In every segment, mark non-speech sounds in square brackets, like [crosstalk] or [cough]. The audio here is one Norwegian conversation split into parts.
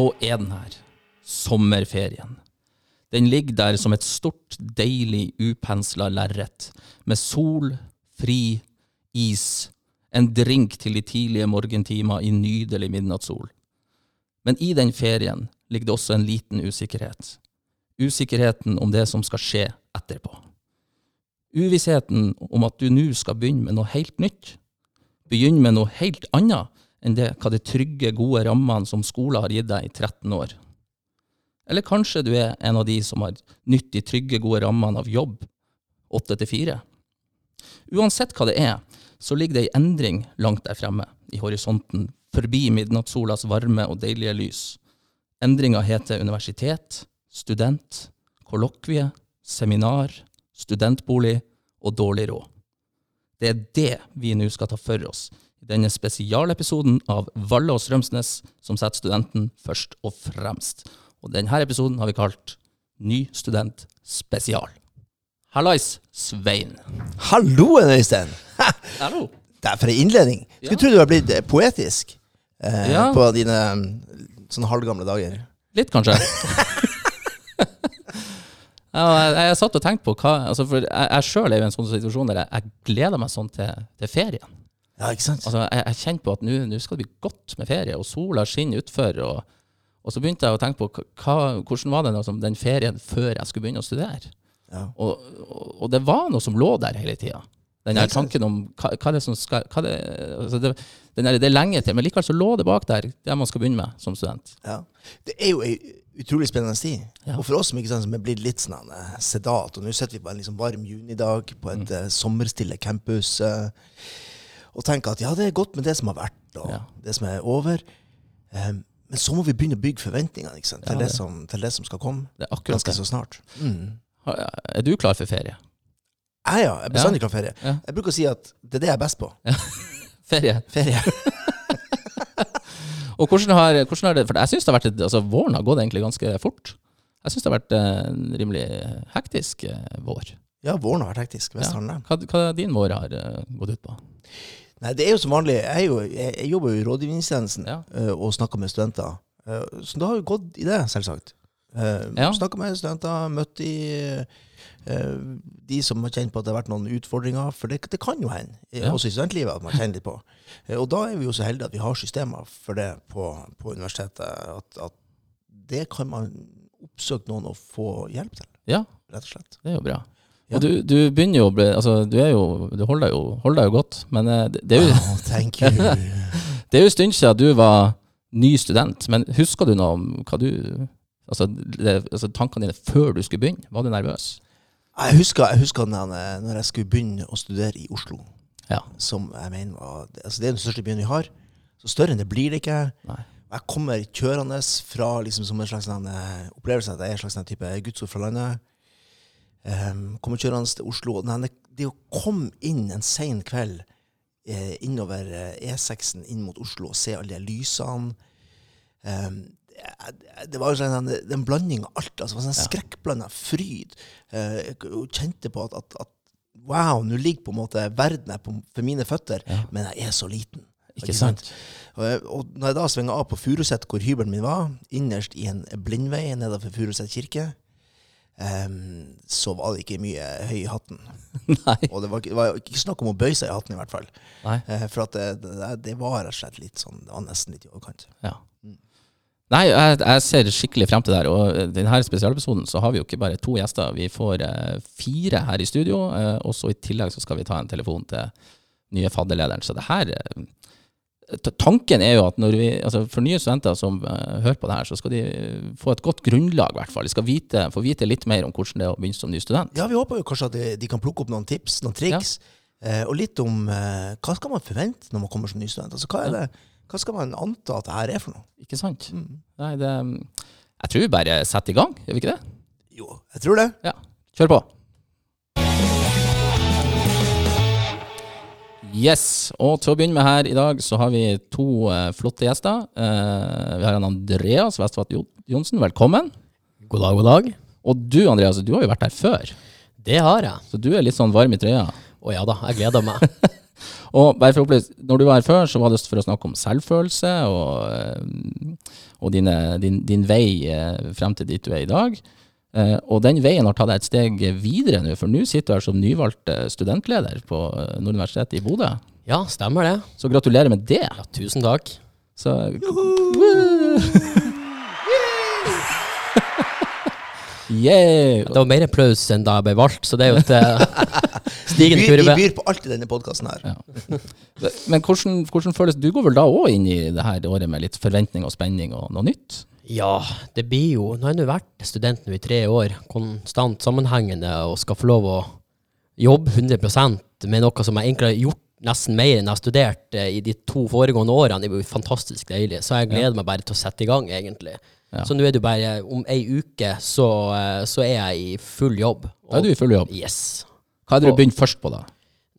så er den her. Sommerferien. Den ligger der som et stort, deilig, upensla lerret, med sol, fri, is, en drink til de tidlige morgentimer i nydelig midnattssol. Men i den ferien ligger det også en liten usikkerhet. Usikkerheten om det som skal skje etterpå. Uvissheten om at du nå skal begynne med noe helt nytt. Begynne med noe helt annet enn det hva de trygge, gode rammene som skolen har gitt deg i 13 år. Eller kanskje du er en av de som har nytt de trygge, gode rammene av jobb, 8 til 4. Uansett hva det er, så ligger det ei endring langt der fremme, i horisonten, forbi midnattssolas varme og deilige lys. Endringa heter universitet, student, kollokvie, seminar, studentbolig og dårlig råd. Det er det vi nå skal ta for oss i denne spesialepisoden av Valle og Strømsnes, som setter studenten først og fremst. Og denne episoden har vi kalt Ny student spesial. Hallais, Svein. Hallo, Øystein! Hallo. Det er for ei innledning. Skulle Ja. tro du var blitt eh, poetisk eh, Ja. på dine sånn halvgamle dager. Litt, kanskje. [laughs] ja, jeg, jeg satt og tenkte på hva altså For jeg, jeg sjøl er jo i en sånn situasjon der jeg, jeg gleder meg sånn til, til ferien. Ja, ikke sant? Altså, jeg, jeg kjente på at nå skal det bli godt med ferie, og sola skinner utfor. Og, og så begynte jeg å tenke på hva, hvordan var det liksom, den ferien før jeg skulle begynne å studere. Ja. Og, og, og det var noe som lå der hele tida. Den sant? tanken om hva, hva det som skal hva det, altså det, den der, det er lenge til, men likevel så lå det bak der det man skal begynne med som student. Ja. Det er jo ei utrolig spennende tid. Ja. Og for oss som sant, som er blitt litt sånn eh, sedat, og nå sitter vi på en liksom varm junidag på et eh, sommerstille campus eh, og tenker at ja, det er godt med det som har vært, og Ja. det som er over. Um, men så må vi begynne å bygge forventningene til, Ja, det det- som, til det som skal komme Det er akkurat ganske det. så snart. Mm. Er du klar for ferie? Jeg, ja. Jeg er bestandig klar for ferie. Jeg bruker å si at det er det jeg er best på. [laughs] Ferie. Ferie. [laughs] [laughs] Og hvordan har, hvordan har det For jeg syns det har vært altså, våren har gått egentlig ganske fort. Jeg syns det har vært eh, en rimelig hektisk eh, vår. Ja, våren har vært hektisk. Visst har den det. Hva, hva din vår har eh, gått ut på? Nei, det er jo som vanlig. Jeg, jo, jeg, jeg jobber jo i rådgivningstjenesten Ja. eh, og snakker med studenter. Eh, så det har jo gått i det, selvsagt. Uh, Ja. Snakka med studenter, møtt de, de som har kjent på at det har vært noen utfordringer. For det, det kan jo hende, Ja. også i studentlivet, at man kjenner litt på. Og da er vi jo så heldige at vi har systemer for det på, på universitetet. At, at det kan man oppsøke noen og få hjelp til, Ja, rett og slett. det er jo bra. Ja. Og du, du begynner jo å bli Altså, du jo Du holder deg jo, holder deg jo godt, men eh, det, det, er jo, Oh, thank you. [laughs] det er jo en stund siden du var ny student. Men husker du noe om hva du Altså, det, altså tankene dine før du skulle begynne? Var du nervøs? Jeg husker, jeg husker når, jeg, når jeg skulle begynne å studere i Oslo, Ja. som jeg mener var altså Det er den største byen vi har. Så større enn det blir det ikke. Nei. Jeg kommer kjørende fra liksom som en slags eh, opplevelse at jeg er en slags type gudsord fra landet. Um, kommer kjørende til Oslo. Nei, Det å komme inn en sen kveld eh, innover eh, E6-en inn mot Oslo og se alle de lysene um, det, var sånn, en, en blanding av alt. Altså, sånn Ja. skrekkblanda fryd. Eh, jeg kjente på at, at, at wow, nå ligger på en måte verden her for mine føtter, Ja. men jeg er så liten. Ikke sant? Og, og når jeg da svinger av på Furuset, hvor hybelen min var, innerst i en blindvei nedenfor Furuset kirke, em, så var det ikke mye høy i hatten. [laughs] Nei. Og det var, det var ikke snakk om å bøye seg i hatten, i hvert fall. Eh, for at det, det, det var rett og slett litt sånn, det var nesten litt i overkant. Ja. Nei, jeg, jeg ser skikkelig frem til det her. Og i denne spesialepisoden så har vi jo ikke bare to gjester. Vi får uh, fire her i studio, uh, og så i tillegg så skal vi ta en telefon til nye fadderlederen. Så det her eh, Tanken er jo at når vi, altså for nye studenter som uh, hører på det her, så skal de eh, få et godt grunnlag, i hvert fall. De skal vite, få vite litt mer om hvordan det er å begynne som ny student. Ja, vi håper jo kanskje at de, de kan plukke opp noen tips, noen triks, eh, og litt om uh, hva skal man forvente når man kommer som ny student. Altså, hva, er det, hva skal man anta at det her er for noe? Ikke sant? Mm. Nei, det Jeg tror vi bare setter i gang, gjør vi ikke det? Jo, jeg tror det. Ja. Kjør på. Yes, og til å begynne med her i dag så har vi to eh, flotte gjester. Eh, vi har en Andreas Vestvatt Jo- Johnsen, velkommen. God dag, god dag. Og du Andreas, du har jo vært her før, Det har jeg. så du er litt sånn varm i trøya. Å ja da, jeg gleder meg. [laughs] Og bare for å opplyse, når du var her før, så var det for å snakke om selvfølelse og, eh, og dine, din, din vei eh, frem til dit du er i dag. Eh, og den veien har tatt deg et steg videre nå, for nå sitter du her som nyvalgt eh, studentleder på eh, Nord universitet i Bodø. Ja, stemmer det. Så gratulerer med det. Ja, tusen takk. Så, [laughs] yeah! Det var mer applaus enn da jeg ble valgt, så det er jo et [laughs] stigende kurve. vi byr på alt i denne podkasten her. Ja. Men hvordan, hvordan føles Du går vel da òg inn i det her året med litt forventning og spenning og noe nytt? Ja, det blir jo Nå har jeg nå vært student nå i tre år, konstant sammenhengende, og skal få lov å jobbe 100% med noe som jeg egentlig har gjort nesten mer enn jeg har studert eh, i de to foregående årene. Det blir fantastisk deilig. Så jeg gleder meg bare til å sette i gang, egentlig. Ja. Så nå er det bare om ei uke, så, eh, så er jeg i full jobb. Da er du i full jobb. Yes. Hva er det du begynte først på, da?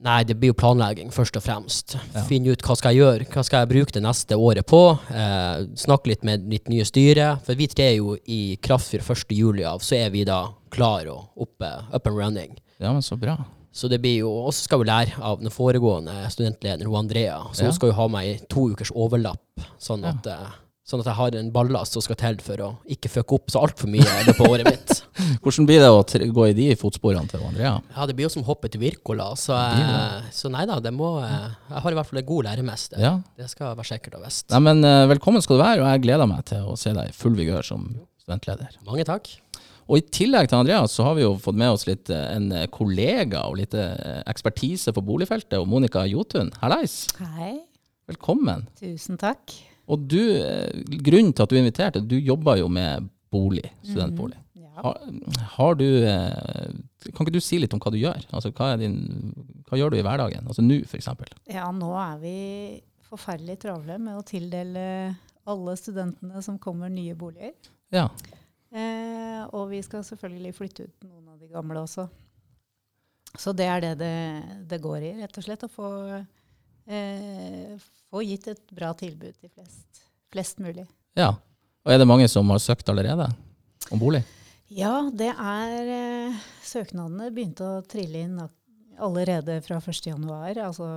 Nei, det blir jo planlegging, først og fremst. Ja. Finne ut hva skal jeg gjøre, hva skal jeg bruke det neste året på. Eh, snakke litt med mitt nye styre. For vi tre er jo i kraft fra 1. juli av, så er vi da klar og oppe, up and running. Ja, men så bra. Så det blir jo, Og så skal vi lære av den foregående studentlederen, hun Andrea. Så Ja. hun skal jo ha meg i to ukers overlapp, sånn Ja. at, eh, sånn at jeg har en ballast som skal til for å ikke fucke opp så altfor mye i løpet av året mitt. [laughs] Hvordan blir det å gå i de fotsporene til Andrea? Ja, det blir jo som hoppe til Wirkola, så, eh, så nei da, det må eh, Jeg har i hvert fall en god læremester. Ja. Det skal være sikkert og visst. Nei, men eh, Velkommen skal du være, og jeg gleder meg til å se deg i full vigør som studentleder. Mange takk. Og I tillegg til Andreas så har vi jo fått med oss litt en kollega og litt ekspertise på boligfeltet, og Monica Jotun. Hallais! Hei, Velkommen. tusen takk. Og du, eh, Grunnen til at du inviterte, du jobber jo med bolig, studentbolig. Ja. Har, har du eh, Kan ikke du si litt om hva du gjør? Altså, hva, din, hva gjør du i hverdagen? Altså nå, f.eks. ja, nå er vi forferdelig travle med å tildele alle studentene som kommer, nye boliger. Ja. Eh, og vi skal selvfølgelig flytte ut noen av de gamle også. Så det er det det, det går i, rett og slett. Å få, eh, få gitt et bra tilbud til flest, flest mulig. ja. Og er det mange som har søkt allerede om bolig? Ja, det er eh, Søknadene begynte å trille inn allerede fra 1.1., altså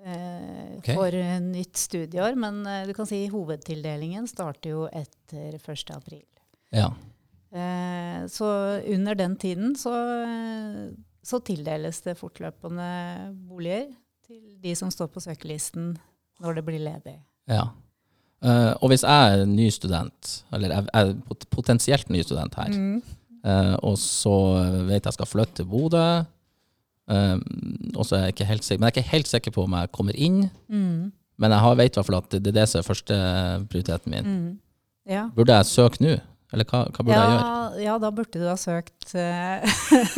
eh, okay. for nytt studieår. Men eh, du kan si hovedtildelingen starter jo etter 1.4. Ja. Eh, så under den tiden så, eh, så tildeles det fortløpende boliger til de som står på søkelisten når det blir ledig. ja. Uh, og hvis jeg er ny student, eller jeg er potensielt ny student her, eh, og så vet jeg skal flytte til Bodø, uh, og så er jeg ikke helt sikker, men jeg er ikke helt sikker på om jeg kommer inn, Mm. men jeg vet i hvert fall at det er det som er førsteprioriteten min. Mm. Ja. Burde jeg søke nå? Eller hva, hva burde jeg gjøre? Ja, ja, da burde du ha søkt eh,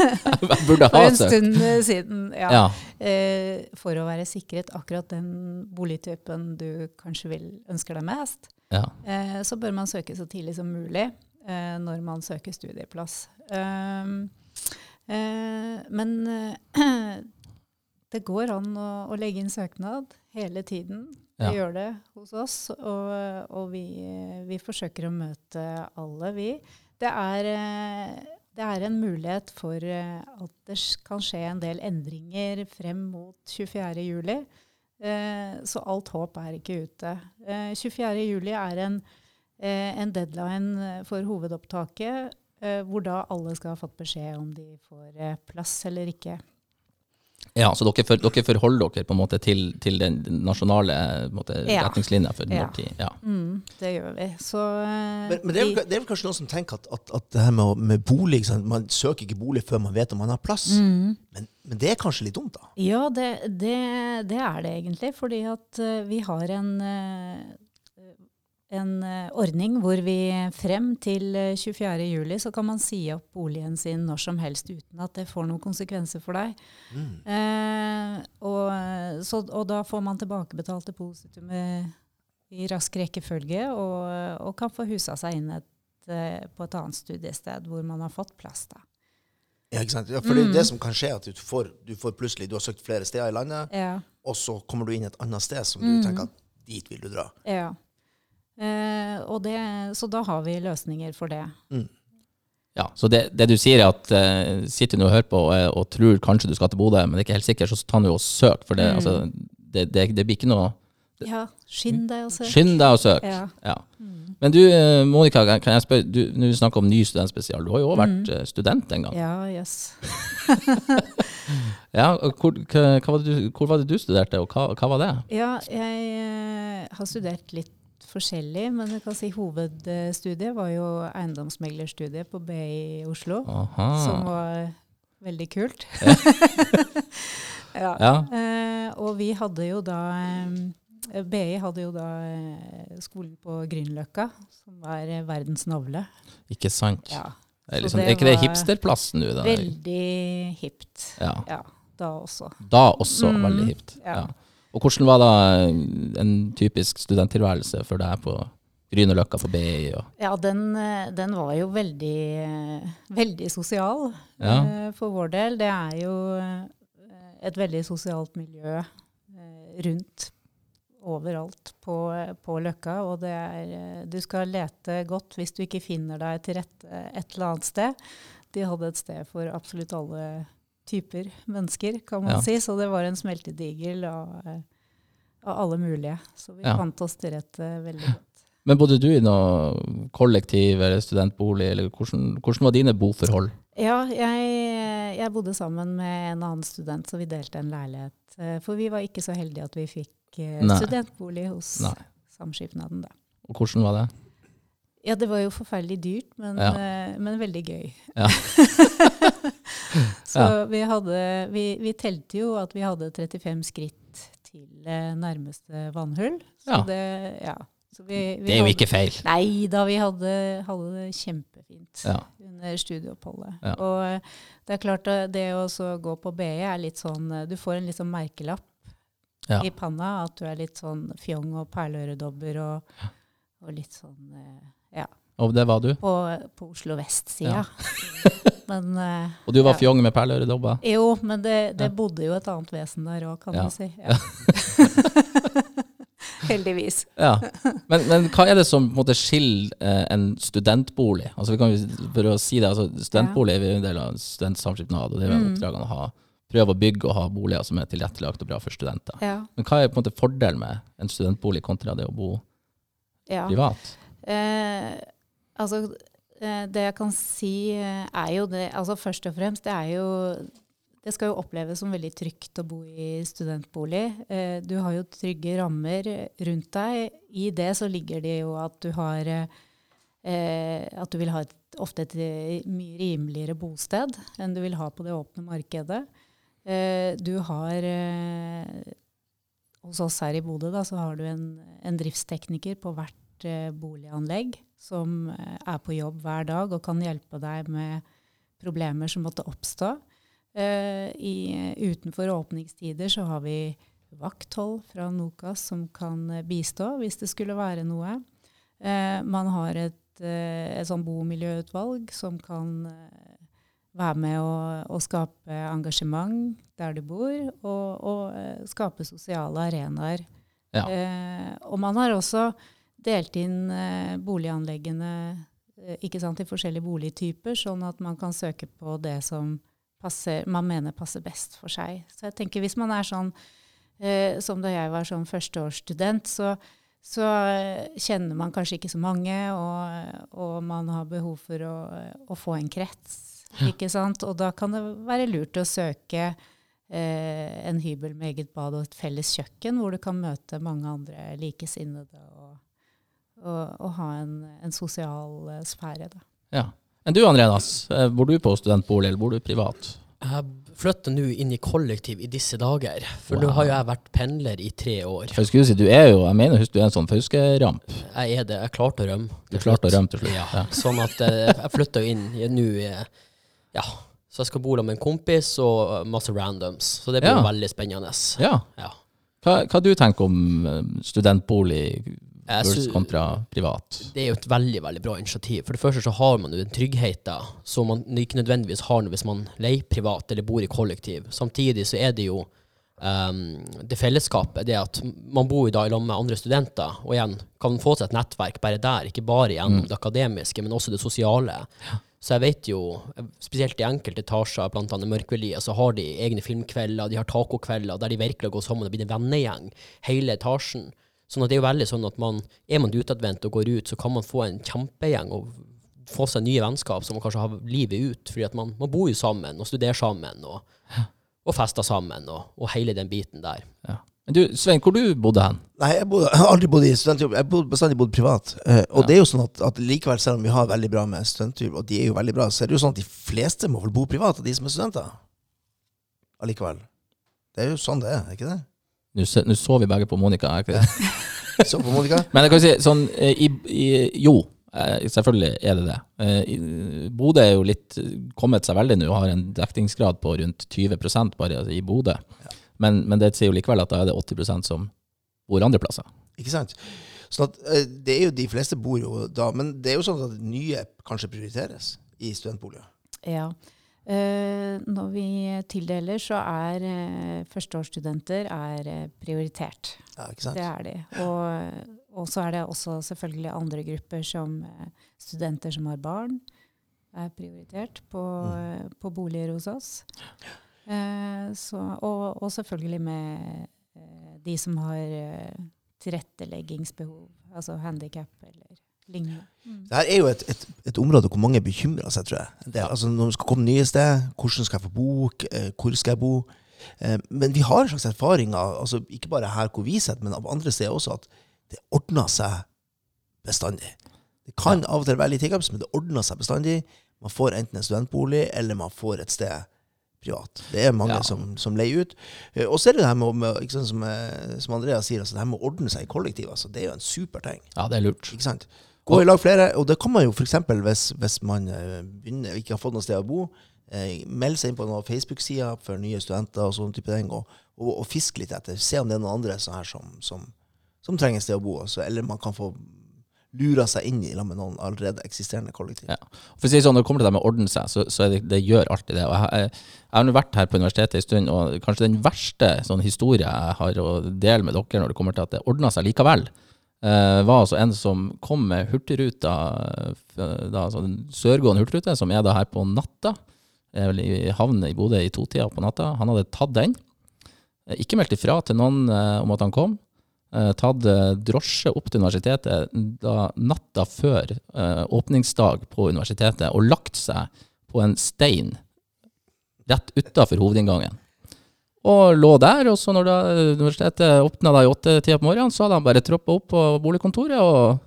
[laughs] for en stund eh, siden. Ja. Ja. Eh, for å være sikret akkurat den boligtypen du kanskje vil, ønsker deg mest, ja. eh, så bør man søke så tidlig som mulig eh, når man søker studieplass. Um, eh, men [clears throat] det går an å, å legge inn søknad hele tiden. Vi Ja. gjør det hos oss, og, og vi, vi forsøker å møte alle, vi. Det er, eh, det er en mulighet for eh, at det kan skje en del endringer frem mot 24. juli. Eh, Så alt håp er ikke ute. Eh, 24. juli er en, eh, en deadline for hovedopptaket, hvor da alle skal ha fått beskjed om de får plass eller ikke. Ja, så dere, for, dere forholder dere på en måte til, til den nasjonale måte, Ja. retningslinja for Ja. når tid? Ja. Mm, det gjør vi. Så eh, Men, men det, er, vel- det er vel kanskje noen som tenker at, at, at det her med, med bolig sant? Man søker ikke bolig før man vet om man har plass. Mm. Men, men det er kanskje litt dumt, da? Ja, det, det, det er det egentlig. Fordi at eh, vi har en, eh, en eh, ordning hvor vi frem til eh, 24. juli så kan man si opp boligen sin når som helst uten at det får noen konsekvenser for deg. Mm. Eh, og, så, og da får man tilbakebetalt depositumet i rask rekkefølge og, og kan få husa seg inn et, eh, på et annet studiested hvor man har fått plass. da. Ja, ikke sant? Ja, for det Mm. det som kan skje, at du får, du får plutselig Du har søkt flere steder i landet, Ja. og så kommer du inn et annet sted som Mm. du tenker at dit vil du dra. Ja. Eh, og det, så da har vi løsninger for det. Ja, så det, det du sier er at uh, sitter du og hører på og, og tror kanskje du skal til Bodø, men det er ikke helt sikkert, så ta nå og søk. For det, Mm. altså, det, det, det blir ikke noe Ja, skynd deg og søk. Skynd deg og søk, Ja. Ja. Men du, eh, Monica, kan jeg spørre, du, når du snakker om ny studentspesial, du har jo også vært mm. student en gang. Ja, jøss. [laughs] [laughs] Ja, hvor, hva, hva var det du, hvor var det du studerte, og hva, hva var det? Ja, jeg eh, har studert litt forskjellig, men jeg kan si hovedstudiet var jo eiendomsmeglerstudiet på BI i Oslo, Aha. som var veldig kult. [laughs] ja. Ja. Eh, og vi hadde jo da eh, BI hadde jo da eh, skolen på Grünerløkka, som er eh, verdens navle. Ikke sant? Ja. Er, liksom, er ikke det hipsterplassen nå? Veldig hipt. Ja. Ja, da også. Da også Mm, veldig hipt. ja. Og hvordan var da en typisk studenttilværelse for deg på Grünerløkka for BI? Ja, den, eh, den var jo veldig, eh, veldig sosial Ja. eh, for vår del. Det er jo et veldig sosialt miljø rundt overalt på, på Løkka. Og det er, du skal lete godt hvis du ikke finner deg til rette et eller annet sted. De hadde et sted for absolutt alle typer mennesker, kan man Ja. si. Så det var en smeltedigel av, eh, av alle mulige. Så vi Ja. fant oss til rette veldig godt. men bodde du i noe kollektiv eller studentbolig, eller hvordan, hvordan var dine boforhold? Ja, jeg, jeg bodde sammen med en annen student, så vi delte en leilighet. Eh, For vi var ikke så heldige at vi fikk eh, Nei. studentbolig hos Nei. Samskipnaden. Da. Og hvordan var det? Ja, det var jo forferdelig dyrt, men, Ja. eh, men veldig gøy. Ja. [laughs] så Ja. vi hadde Vi, vi telte jo at vi hadde 35 skritt til eh, nærmeste vannhull. Så Ja. det Ja. Så vi, vi Det er jo hadde- ikke feil. Nei da, vi hadde, hadde det kjempefint Ja. under studieoppholdet. Og eh, det er klart at det å gå på BE er litt sånn eh, Du får en litt sånn merkelapp i panna. At du er litt sånn fjong og perleøredobber og, og litt sånn eh, Ja. Og det var du? På, på Oslo vest-sida. [laughs] men uh, Og du var Ja. fjong med perleøredobber? Jo, men det, det Ja. bodde jo et annet vesen der òg, kan Ja. man si. Ja. [laughs] Heldigvis. Ja. Men, men hva er det som en måte skiller eh, en studentbolig? Altså vi kan, jo- å si det, altså Studentbolig er en del av studentsamskipnad, og det er Mm. oppdragene å ha, prøve å bygge og ha boliger som er tilrettelagt og bra for studenter. Ja. Men hva er på en måte fordelen med en studentbolig kontra det å bo ja. privat? Eh, altså, eh, det jeg kan si eh, er jo det Altså først og fremst, det er jo Det skal jo oppleves som veldig trygt å bo i studentbolig. Eh, du har jo trygge rammer rundt deg. I det så ligger det jo at du har At du vil ha et, ofte et mye rimeligere bosted enn du vil ha på det åpne markedet. Du har Hos oss her i Bodø da, så har du en, en driftstekniker på hvert eh, boliganlegg som eh, er på jobb hver dag og kan hjelpe deg med problemer som måtte oppstå. Eh, i, utenfor åpningstider så har vi vakthold fra Nokas som kan bistå hvis det skulle være noe. Man har et, et sånn bomiljøutvalg som kan være med å, å skape engasjement der du bor, og, og skape sosiale arenaer. Ja. Eh, og man har også delt inn eh, boliganleggene eh, ikke sant, i forskjellige boligtyper, sånn at man kan søke på det som passer, man mener passer best for seg. Så jeg tenker hvis man er sånn eh, som da jeg var sånn førsteårsstudent, så, så eh, kjenner man kanskje ikke så mange, og, og man har behov for å, å få en krets. Ikke sant? Og da kan det være lurt å søke eh, en hybel med eget bad og et felles kjøkken, hvor du kan møte mange andre likesinnede og, og ha en, en sosial eh, sfære. Da. Ja. Men du Andreas, eh, bor du på studentbolig eller bor du privat? Jeg flytter nå inn i kollektiv i disse dager, for nå har jo jeg vært pendler i tre år. For jeg skulle si, du er jo, jeg mener husk du er en sånn fauske-ramp. Jeg er det. Jeg klarte å rømme. Du klarte å rømme til slutt. Ja. Ja. Sånn at eh, jeg flytta jo inn nå Ja. Så jeg skal bo med en kompis og masse randoms. Så det blir Ja. veldig spennende. ja. Ja. Hva, hva du tenker om studentbolig Jeg kontra privat? Det er jo et veldig veldig bra initiativ. For det første så har man jo den tryggheten som man ikke nødvendigvis har hvis man leier privat eller bor i kollektiv. Samtidig så er det jo um, det fellesskapet, det at man bor i dag i lag med andre studenter, og igjen kan få seg et nettverk bare der, ikke bare gjennom Mm. det akademiske, men også det sosiale. Så jeg vet jo, spesielt i enkelte etasjer, blant annet Mørkveldiet, så har de egne filmkvelder, de har tacokvelder, der de virkelig går sammen og blir en vennegjeng, hele etasjen. Sånn at det er jo veldig sånn at man, er man utadvendt og går ut, så kan man få en kjempegjeng og få seg nye vennskap som man kanskje har livet ut, fordi at man, man bor jo sammen og studerer sammen og, og fester sammen og, og hele den biten der. Ja. Men du, Svein, hvor du bodde hen? Nei, jeg, bodde, jeg har aldri bodd i studentjobb. Jeg har bestandig bodd privat. Eh, og Ja. det er jo sånn at, at likevel, selv om vi har veldig bra med studentjobb, og de er jo veldig bra, så er det jo sånn at de fleste må vel bo privat av de som er studenter. Allikevel. Det er jo sånn det er, er ikke det? Nå så vi begge på Monica. det? [laughs] Så på Monica? Men jeg kan si sånn eh, i, i, Jo, eh, selvfølgelig er det det. Eh, Bodø er jo litt kommet seg veldig nå, har en dekningsgrad på rundt 20% bare i Bodø. Men, men det sier jo likevel at da er det 80% som bor andre plasser. Ikke sant? Sånn at det er jo De fleste bor jo da, men det er jo sånn at nye kanskje prioriteres i studentboliger. Ja. Eh, når vi tildeler, så er eh, førsteårsstudenter er eh, prioritert. Ja, ikke sant? Det er de. Og, og så er det også selvfølgelig andre grupper som studenter som har barn, er prioritert på, eh, på boliger hos oss. Så, og, og selvfølgelig med de som har eh, tilretteleggingsbehov, altså handikap eller lignende. Mm. Det her er jo et, et, et område hvor mange bekymrer seg, tror jeg. Det. Altså, når man skal komme nye sted, hvordan skal jeg få bo, eh, hvor skal jeg bo? Eh, Men vi har en slags erfaringer, altså ikke bare her hvor vi sitter, men av andre steder også, at det ordner seg bestandig. Det kan av og til være litt hiccups, men det ordner seg bestandig. Man får enten en studentbolig, eller man får et sted privat. Det er mange Ja. som, som leier ut. Eh, Og så er det det her med, med ikke sant, som, som Andrea sier, altså, det her med å ordne seg i kollektiv. Altså, det er jo en super ting. Ja, det er lurt. Ikke sant? Gå i lag flere, og det kan man jo f.eks. Hvis, hvis man eh, begynner, ikke har fått noe sted å bo. Eh, meld seg inn på noen Facebook-sider for nye studenter og sånne type ting, og, og, og fisk litt etter. Se om det er noen andre sånn som, som, som trenger et sted å bo. Også, eller man kan få lura seg inn i med noen allerede eksisterende kollektiv. Ja. For å si sånn, Når det kommer til det med å ordne seg, så, så det, det gjør alltid det. Og jeg, jeg, har nå vært her på universitetet en stund, og kanskje den verste sånn historien jeg har å dele med dere når det kommer til at det ordna seg likevel, eh, var altså en som kom med Hurtigruta, eh, da, altså den sørgående Hurtigrute, som er da her på natta. Er vel i havn i Bodø i totida på natta. Han hadde tatt den. Eh, Ikke meldt ifra til noen uh, om at han kom. Uh, tatt drosje opp til universitetet da, natta før åpningsdag på universitetet og lagt seg på en stein rett utafor hovedinngangen. Og lå der, og så når da universitetet åpna i åttetida på morgenen, så hadde han bare troppa opp på boligkontoret og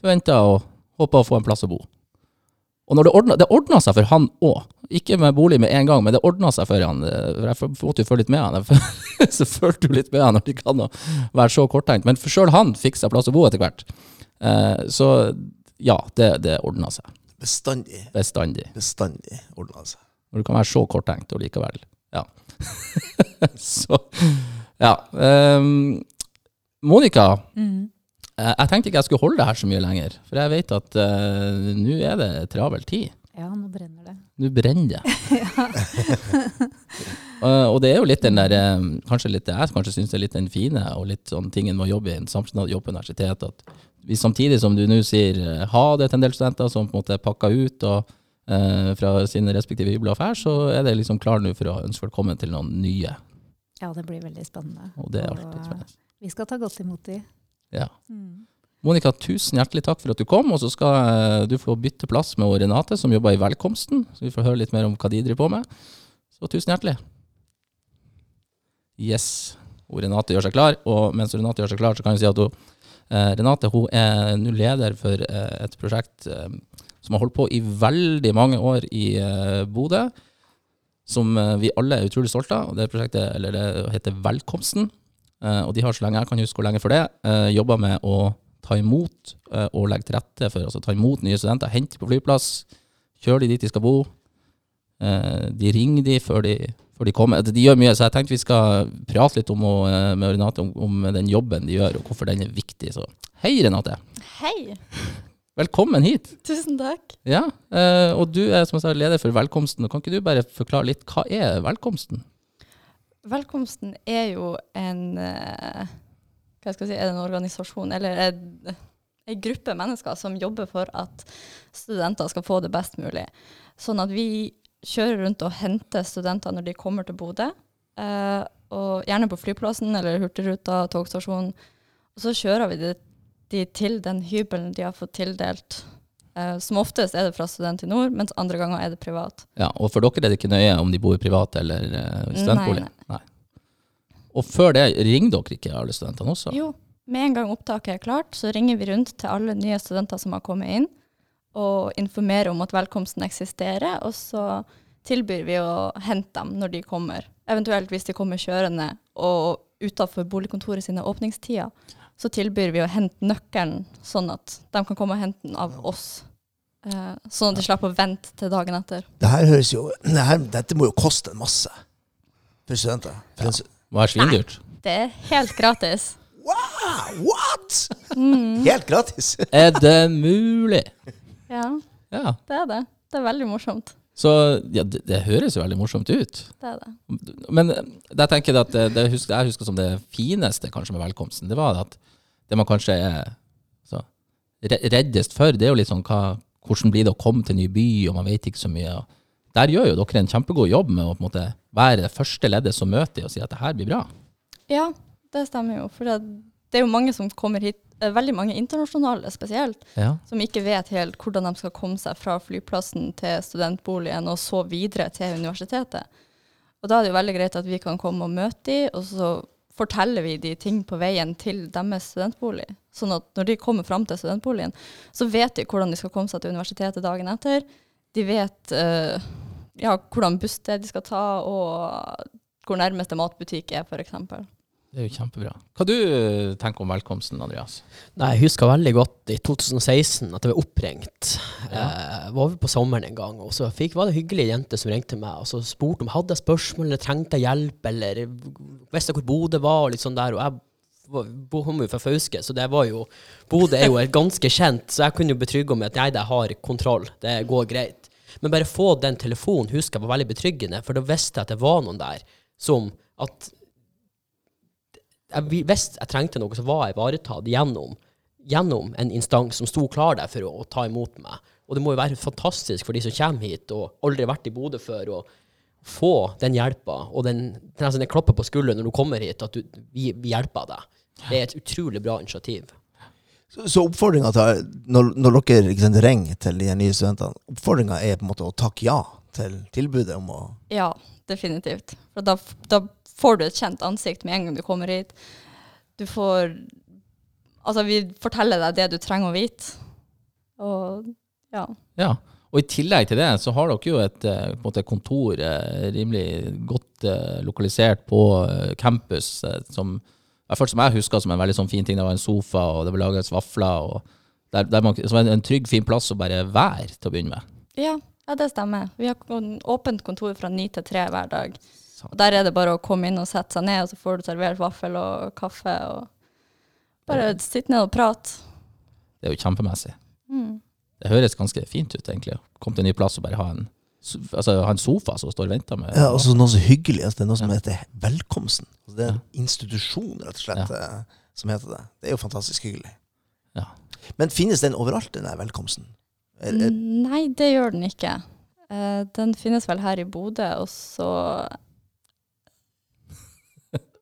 forventa og håpa å få en plass å bo. Og når det ordna, det ordna seg for han òg. Ikke med bolig med en gang, men det ordna seg for han. eh, For jeg måtte jo følge litt med han. [laughs] Så følte jo litt med han når det kan være så korttenkt. Men sjøl han fikk seg plass å bo etter hvert. Eh, Så ja, det, det ordna seg. Bestandig, Bestandig. bestandig ordna seg. Når du kan være så korttenkt og likevel. [laughs] så Ja. Um, Monica, Mm. eh, jeg tenkte ikke jeg skulle holde det her så mye lenger. For jeg vet at uh, nå er det travel tid. Ja, nå brenner det. Nå brenner det. [laughs] uh, og det er jo litt den der Kanskje litt jeg kanskje syns er litt den fine, og litt sånn tingen med å jobbe i en samskipnad, jobbe på universitet, at vi samtidig som du nå sier ha det til en del studenter som på en måte er pakka ut og, fra sine respektive hybler så er det liksom klar nå for å ønske velkommen til noen nye. Ja, det blir veldig spennende. Og det er alltid eh, spennende. Vi skal ta godt imot de. Ja. Mm. Monica, tusen hjertelig takk for at du kom, og så skal eh, du få bytte plass med Renate, som jobber i Velkomsten, så vi får høre litt mer om hva de driver på med. Så tusen hjertelig. Yes. Og Renate gjør seg klar, og mens Renate gjør seg klar, så kan vi si at hun, eh, Renate hun er nå leder for eh, et prosjekt eh, som har holdt på i veldig mange år i eh, Bodø, som eh, vi alle er utrolig stolte av. Det prosjektet eller det heter Velkomsten, eh, og de har så lenge jeg kan huske, og lenge for det, jobba med å ta imot og legge til rette for altså ta imot nye studenter, hente på flyplass, kjøre de dit de skal bo. De ringer de før de, de kommer. De gjør mye, så jeg tenkte vi skal prate litt om, med Renate om, om den jobben de gjør, og hvorfor den er viktig. Så hei, Renate. Hei! Velkommen hit. Tusen takk. Ja, eh, og du er som jeg sa, leder for Velkomsten. Kan ikke du bare forklare litt, hva er Velkomsten? Velkomsten er jo en eh, Hva skal jeg si, er det en organisasjon, eller en, gruppe mennesker som jobber for at studenter skal få det best mulig. Sånn at vi kjører rundt og henter studenter når de kommer til Bodø. Eh, og gjerne på flyplassen eller Hurtigruta, togstasjonen. Og så kjører vi de, de til den hybelen de har fått tildelt. Eh, som oftest er det fra Student i Nord, mens andre ganger er det privat. Ja, Og for dere er det ikke nøye om de bor privat eller uh, i studentbolig? Nei, Og før det, ringer dere ikke alle studentene også? Jo, med en gang opptaket er klart, så ringer vi rundt til alle nye studenter som har kommet inn, og informerer om at velkomsten eksisterer, og så tilbyr vi å hente dem når de kommer. Eventuelt hvis de kommer kjørende og utafor boligkontoret sine åpningstider, så tilbyr vi å hente nøkkelen, sånn at de kan komme og hente den av oss. Eh, sånn at de slipper å vente til dagen etter. Det her høres jo det her, Dette må jo koste en masse for studenter. For Ja. Hva er svindyrt. Det er helt gratis. Wow, what?! Mm. Helt gratis! [laughs] Er det mulig? Ja, Ja. det er det. Det er veldig morsomt. Så ja, det, det høres jo veldig morsomt ut. Det er det. Men eh, jeg tenker at det, det husker, jeg husker som det fineste kanskje med velkomsten, det var at det man kanskje er så, reddest for, det er jo litt sånn hva, hvordan blir det å komme til en ny by, og man vet ikke så mye. Der gjør jo dere en kjempegod jobb med å på en måte være det første leddet som møter og sier at det her blir bra. Ja, det stemmer jo. For det, det er jo mange som kommer hit, eh, veldig mange internasjonale spesielt, Ja. som ikke vet helt hvordan de skal komme seg fra flyplassen til studentboligen og så videre til universitetet. Og da er det jo veldig greit at vi kan komme og møte dem, og så forteller vi de ting på veien til deres studentbolig. Sånn at når de kommer fram til studentboligen, så vet de hvordan de skal komme seg til universitetet dagen etter. De vet uh, ja, hvordan er de skal ta, og hvor nærmeste matbutikk er, f.eks. Det er jo kjempebra. Hva du eh, tenker om velkomsten, Andreas? Nei, jeg husker veldig godt i 2016 at jeg ble oppringt. Eh, var på sommeren en gang, og så fikk, var det hyggelige jenter som ringte meg og så spurte om jeg hadde spørsmål eller trengte hjelp, eller visste hvor Bodø var, og litt sånn der. Og jeg var- kom jo fra Fauske, så det var jo Bodø er jo ganske kjent, så jeg kunne jo betrygge om at nei, jeg har kontroll, det går greit. Men bare få den telefonen husker jeg var veldig betryggende, for da visste jeg at det var noen der som at jeg, Hvis jeg trengte noe, så var jeg ivaretatt gjennom, gjennom en instans som sto klar der for å, å ta imot meg. Og det må jo være fantastisk for de som kommer hit og aldri har vært i Bodø før, å få den hjelpa og den, den, den klappen på skulderen når du kommer hit, at du, vi, vi hjelper deg. Det er et utrolig bra initiativ. Så, så oppfordringa når, når dere sant, ringer til de nye studentene, oppfordringa er på en måte å takke ja til tilbudet om å Ja, definitivt. For da, da får du et kjent ansikt med en gang du kommer hit. Du får Altså, vi forteller deg det du trenger å vite. Og ja. Ja, og i tillegg til det så har dere jo et eh, måte kontor eh, rimelig godt eh, lokalisert på campus, som jeg, som jeg husker som en veldig sånn fin ting. Det var en sofa, og det ble laget vafler, og der, der man, som en, en trygg, fin plass å bare være til å begynne med. ja. Ja, det stemmer. Vi har åpent kontor fra ni til tre hver dag. Og der er det bare å komme inn og sette seg ned, og så får du servert vaffel og kaffe. og Bare sitte ned og prate. Det er jo kjempemessig. Mm. Det høres ganske fint ut, egentlig. Kom til en ny plass og bare ha en, altså, ha en sofa som står og venter med Ja, altså noe så hyggelig. Altså, det er noe som Ja. heter velkomsten. Altså, det er en Ja. institusjon, rett og slett, ja. som heter det. Det er jo fantastisk hyggelig. Ja. Men finnes den overalt, den der velkomsten? Er, er, Nei, det gjør den ikke. Eh, den finnes vel her i Bodø, og så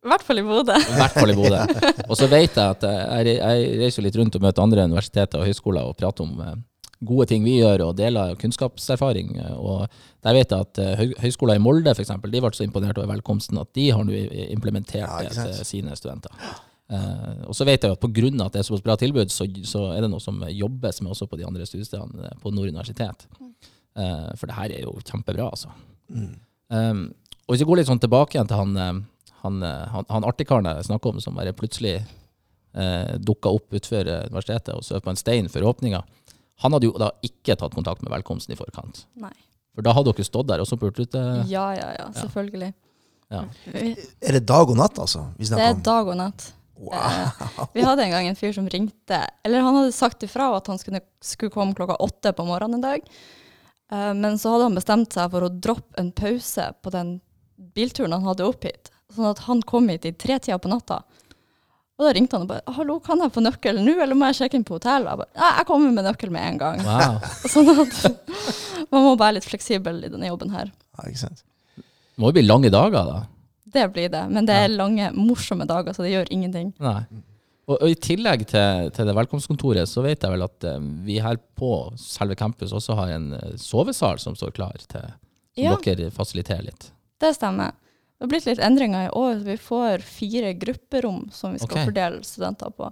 I hvert fall i Bodø. I hvert fall i Bodø. Og så vet jeg at eh, jeg, jeg reiser litt rundt og møter andre universiteter og høyskoler og prater om eh, gode ting vi gjør, og deler kunnskapserfaring. eh, Og der vet jeg at høyskoler Høgskolen i Molde for eksempel, de ble så imponert over velkomsten at de har nå implementert Ja, det til sine studenter. Uh, og så vet jeg jo at pga. at det er såpass bra tilbud, så, så er det noe som jobbes med også på de andre studiestedene eh, på Nord universitet. Uh, for det her er jo kjempebra, altså. mm. Um, og hvis vi går litt sånn tilbake igjen til han, eh, han, eh, han, han artigkaren jeg snakker om, som bare plutselig eh, dukka opp utenfor eh, universitetet og søv på en stein for åpninga. Han hadde jo da ikke tatt kontakt med velkomsten i forkant. Nei. For da hadde dere stått der og så pult ut eh, Ja, ja, ja. Selvfølgelig. ja. Er det dag og natt, altså? Vi det er dag og natt. Wow. Eh, vi hadde en gang en fyr som ringte, eller han hadde sagt ifra at han skulle, skulle komme klokka åtte på morgenen en dag. Eh, men så hadde han bestemt seg for å droppe en pause på den bilturen han hadde opp hit. Sånn at han kom hit i tretida på natta. Og da ringte han og bare 'Hallo, kan jeg få nøkkelen nå, eller må jeg sjekke inn på hotellet?' Jeg bare 'Nei, jeg kommer med nøkkel med en gang'. Wow. [laughs] Sånn at [laughs] man må være litt fleksibel i denne jobben her. Ja, ikke sant? Det må jo bli lange dager, da. Det blir det. Men det er lange, morsomme dager, så det gjør ingenting. Nei. Og, og I tillegg til, til det velkomstkontoret, så vet jeg vel at eh, vi her på selve campus også har en uh, sovesal som står klar til Som Ja. dere fasiliterer litt. Det stemmer. Det har blitt litt endringer i år. Vi får fire grupperom som vi skal okay. fordele studenter på.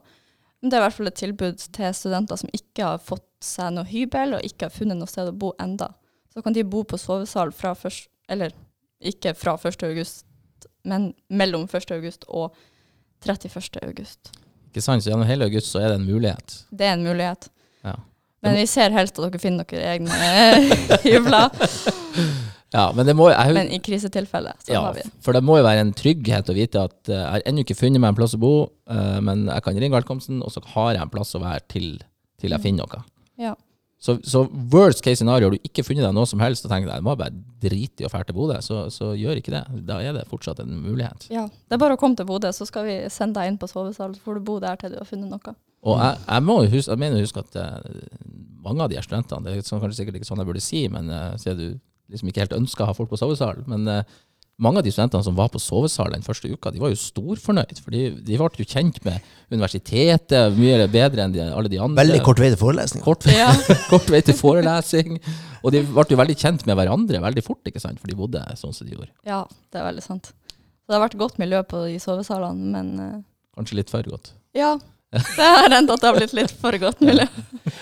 Men det er i hvert fall et tilbud til studenter som ikke har fått seg noe hybel og ikke har funnet noe sted å bo enda. Så kan de bo på sovesal fra først, eller ikke fra 1. august, men mellom 1. august og 31. august. Ikke sant? Så gjennom hele august så er det en mulighet. Det er en mulighet. Ja. Men vi ser helst at dere finner dere egne [laughs] hybler. [laughs] Ja, men det må jeg, Men i krisetilfelle, så ja, har vi det. For det må jo være en trygghet å vite at eh, jeg har ennå ikke funnet meg en plass å bo, eh, men jeg kan ringe velkomsten, og så har jeg en plass å være til, til jeg finner noe. Ja. Så, så worst case scenario, har du ikke funnet deg noe som helst, og tenker jeg må bare drite i å dra til Bodø, så, så gjør ikke det. Da er det fortsatt en mulighet. Ja, det er bare å komme til Bodø, så skal vi sende deg inn på sovesal, så får du bo der til du har funnet noe. Og jeg, jeg, må huske, jeg mener å huske at eh, mange av de her studentene, det er sånn, kanskje sikkert ikke sånn jeg burde si, men uh, sier du liksom ikke helt ønska å ha folk på sovesal, men eh, mange av de studentene som var på sovesal den første uka, de var jo storfornøyd, for de, de ble jo kjent med universitetet mye bedre enn de, alle de andre. Veldig kort vei til forelesning. Kort, Ja. [laughs] kort vei til forelesning. Og de ble jo veldig kjent med hverandre veldig fort, ikke sant? for de bodde sånn som de gjorde. Ja, det er veldig sant. Så det har vært godt miljø på de sovesalene, men eh, Kanskje litt for godt. ja. [laughs] Det har hendt at det har blitt litt for godt mulig.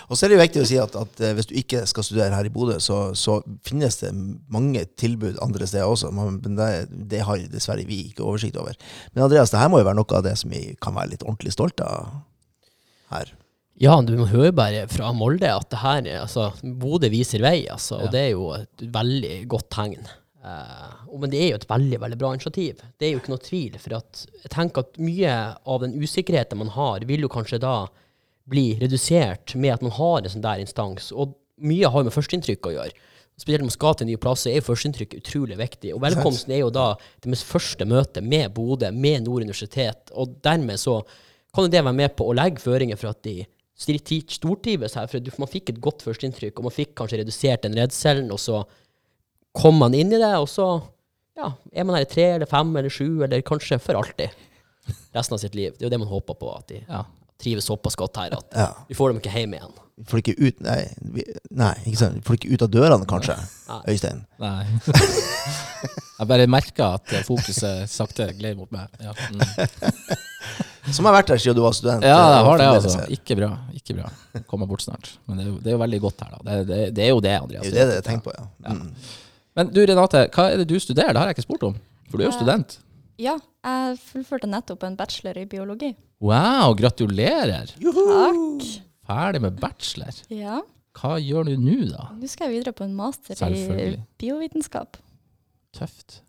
Og så er det jo viktig å si at, at eh, hvis du ikke skal studere her i Bodø, så, så finnes det mange tilbud andre steder også, men det, det har dessverre vi ikke oversikt over. Men Andreas, det her må jo være noe av det som vi kan være litt ordentlig stolte av her. Ja, du må høre bare fra Molde at det her, er- altså, Bodø viser vei, altså, Ja. og det er jo et veldig godt tegn. Og- men det er jo et veldig veldig bra initiativ. Det er jo ikke noe tvil. For at jeg tenker at mye av den usikkerheten man har, vil jo kanskje da bli redusert med at man har en sånn der instans. Og mye har jo med førsteinntrykk å gjøre. Spesielt når man skal til nye plasser, er jo førsteinntrykk utrolig viktig. Og velkomsten er jo da det mest første møtet med Bodø, med Nord universitet. Og dermed så kan jo det være med på å legge føringer for at de stortrives her. For at man fikk et godt førsteinntrykk, og man fikk kanskje redusert den redselen, og så kom man inn i det, og så ja, er man her i tre eller fem eller sju, eller kanskje for alltid resten av sitt liv. Det er jo det man håper på, at de Ja. trives såpass godt her at Ja. vi får dem ikke hjem igjen. Vi får ikke ut Nei, vi, nei ikke sant? Vi får ikke ut av dørene, kanskje, Nei. Øystein. Nei. [laughs] Jeg bare merka at fokuset sakte gled mot meg. Ja, mm. [laughs] Som har vært her siden du var student. ja det jeg har det, altså. Ikke bra. Ikke bra. Kommer bort snart. Men det er jo, det er jo veldig godt her, da. Det, det, det er jo det, Andreas. Det er jo det jeg tenker på, ja. Mm. Men du Renate, hva er det du studerer? Det har jeg ikke spurt om. For du er jo Eh, student. Ja, jeg fullførte nettopp en bachelor i biologi. Wow, gratulerer. Takk. Ferdig med bachelor. Ja, Hva gjør du nå, da? nå skal jeg videre på en master i biovitenskap. Tøft.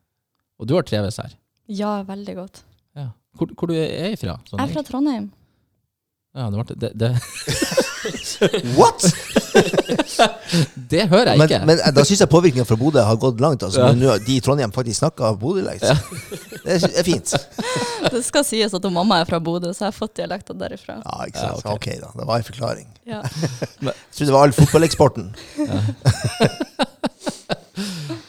Og du har trives her. Ja, veldig godt. Ja. Hvor, hvor du er ifra? Sånn, Jeg er fra Trondheim. ja, det, ble, det, det, What?! [laughs] det hører jeg Men, ikke. men eh, da syns jeg påvirkninga fra Bodø har gått langt. Altså, Ja. nå de i Trondheim faktisk snakker Bodø-dialekt. [laughs] Det er- er fint. [laughs] Det skal sies at mamma er fra Bodø, så jeg har fått dialekter derifra. Ja, ikke Ja, okay. ok. da. Det var en forklaring. Ja. Jeg trodde det var all fotballeksporten.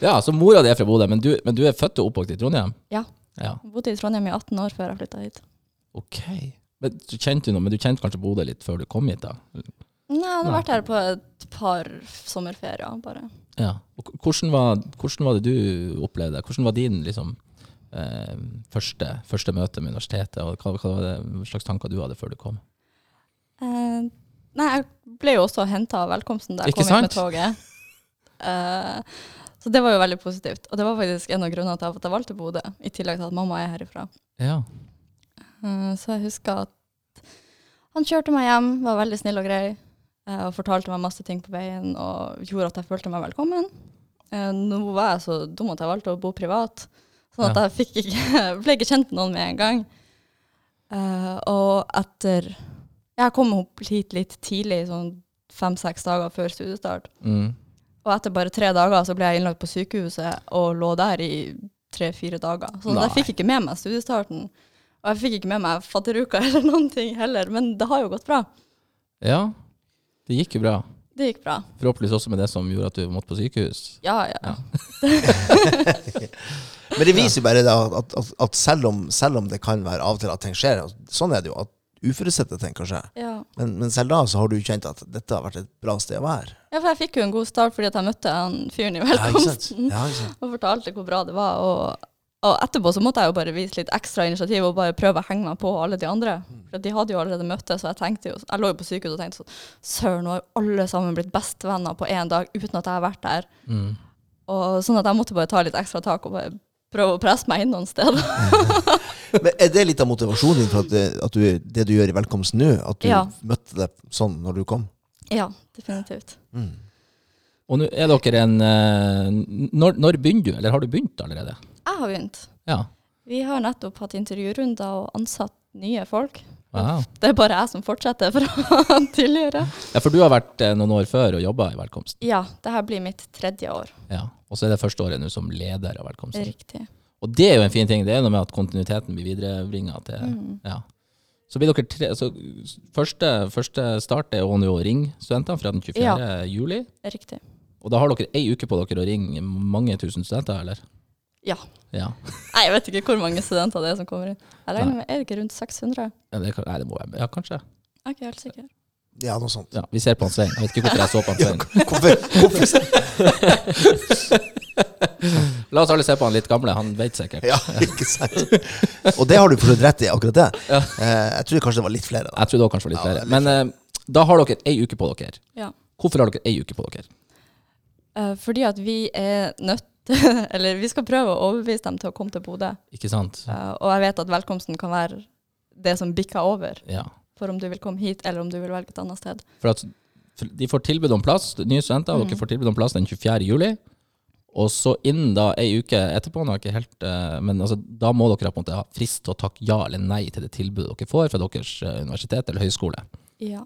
Ja, så mora di er fra Bodø, men du, men du er født og oppvokst i Trondheim? Ja. Ja, Jeg bodde i Trondheim i 18 år før jeg flytta hit. ok. Men du kjente noe, men du kjente kanskje Bodø litt før du kom hit, da? Nei, jeg hadde Nei. vært her på et par sommerferier, bare. Ja. Hvordan var, hvordan var det du opplevde? Hvordan var din liksom, eh, første, første møte med universitetet, og hva, hva det, hva slags tanker du hadde før du kom? Eh, nei, jeg ble jo også henta av velkomsten da jeg kom inn med toget. [laughs] Eh, så det var jo veldig positivt. Og det var faktisk en av grunnene til at jeg valgte Bodø, i tillegg til at mamma er herifra. Ja. Eh, så jeg husker at han kjørte meg hjem, var veldig snill og grei, og fortalte meg masse ting på veien, og gjorde at jeg følte meg velkommen. Eh, nå var jeg så dum at jeg valgte å bo privat, sånn at Ja. jeg ikke, [laughs] ble ikke kjent med noen med en gang. Eh, og etter Jeg kom opp hit litt tidlig, sånn fem-seks dager før studiestart. Mm. Og etter bare tre dager så ble jeg innlagt på sykehuset og lå der i tre-fire dager. Så jeg fikk ikke med meg studiestarten. Og jeg fikk ikke med meg fadderuka [laughs] eller noen ting heller, men det har jo gått bra. Ja, det gikk jo bra. Det gikk bra. Forhåpentligvis også med det som gjorde at du måtte på sykehus. Ja, ja. Ja. [laughs] Men det viser jo bare da, at, at, at selv, om, selv om det kan være av og til at ting skjer, sånn er det jo, at uforutsette ting kan skje. ja. Men, men selv da så har du kjent at dette har vært et bra sted å være. Ja, for jeg fikk jo en god start fordi at jeg møtte han fyren i Ja, velkomsten. Ja, sant? [laughs] og fortalte hvor bra det var. Og, og etterpå så måtte jeg jo bare vise litt ekstra initiativ og bare prøve å henge meg på alle de andre. For de hadde jo allerede møttes, så jeg tenkte jo Jeg lå jo på sykehuset og tenkte sånn Søren, nå har alle sammen blitt bestevenner på én dag uten at jeg har vært der. Mm. Og sånn at jeg måtte bare ta litt ekstra tak og bare prøve å presse meg inn noen steder. [laughs] Men er det litt av motivasjonen din for at, det, at du, det du gjør i velkomsten nå, at du Ja. møtte det sånn når du kom? ja, definitivt. Mm. Og nå er dere en eh, når, når begynner du, eller har du begynt allerede? Jeg har begynt. Ja. Vi har nettopp hatt intervjurunder og ansatt nye folk. Wow. Det er bare jeg som fortsetter fra [laughs] tidligere. Ja, for du har vært eh, noen år før og jobba i Velkomst. Ja, det her blir mitt tredje år. Ja. Og så er det første året nå som leder av Velkomsten. Riktig. Og det er jo en fin ting. Det er noe med at kontinuiteten blir viderebringa til Mm. Ja. Så blir dere tre så første, første start er å nå ringe studentene fra den 24. Ja. juli. Riktig. Og da har dere ei uke på dere å ringe mange tusen studenter, eller? Ja. Ja. Nei, jeg vet ikke hvor mange studenter det er som kommer inn. Jeg regner med, Er det ikke rundt 600? ja det, kan, nei, det må jeg Ja, kanskje. Jeg er ikke helt sikker. Ja, noe sånt. Ja, vi ser på han Svein. Jeg vet ikke hvorfor jeg så på han Svein. [laughs] hvorfor, hvorfor La oss alle se på han litt gamle, han vet sikkert. Ja, ikke sant? Og det har du for så vidt rett i, akkurat det. Ja. Eh, jeg tror kanskje det var litt flere. Da. Jeg trodde også kanskje det var litt Ja, flere. litt Men eh, da har dere ei uke på dere. Ja. Hvorfor har dere ei uke på dere? Eh, fordi at vi er nødt [laughs] Eller vi skal prøve å overbevise dem til å komme til Bodø. Ikke sant? Uh, og jeg vet at velkomsten kan være det som bikker over Ja. for om du vil komme hit, eller om du vil velge et annet sted. For at de får tilbud om plass, nye studenter, Mm. dere får tilbud om plass den 24. juli. Og så innen da ei uke etterpå, nå er ikke helt, eh, men altså, da må dere på en måte ha frist til å takke ja eller nei til det tilbudet dere får fra deres eh, universitet eller høyskole. Ja.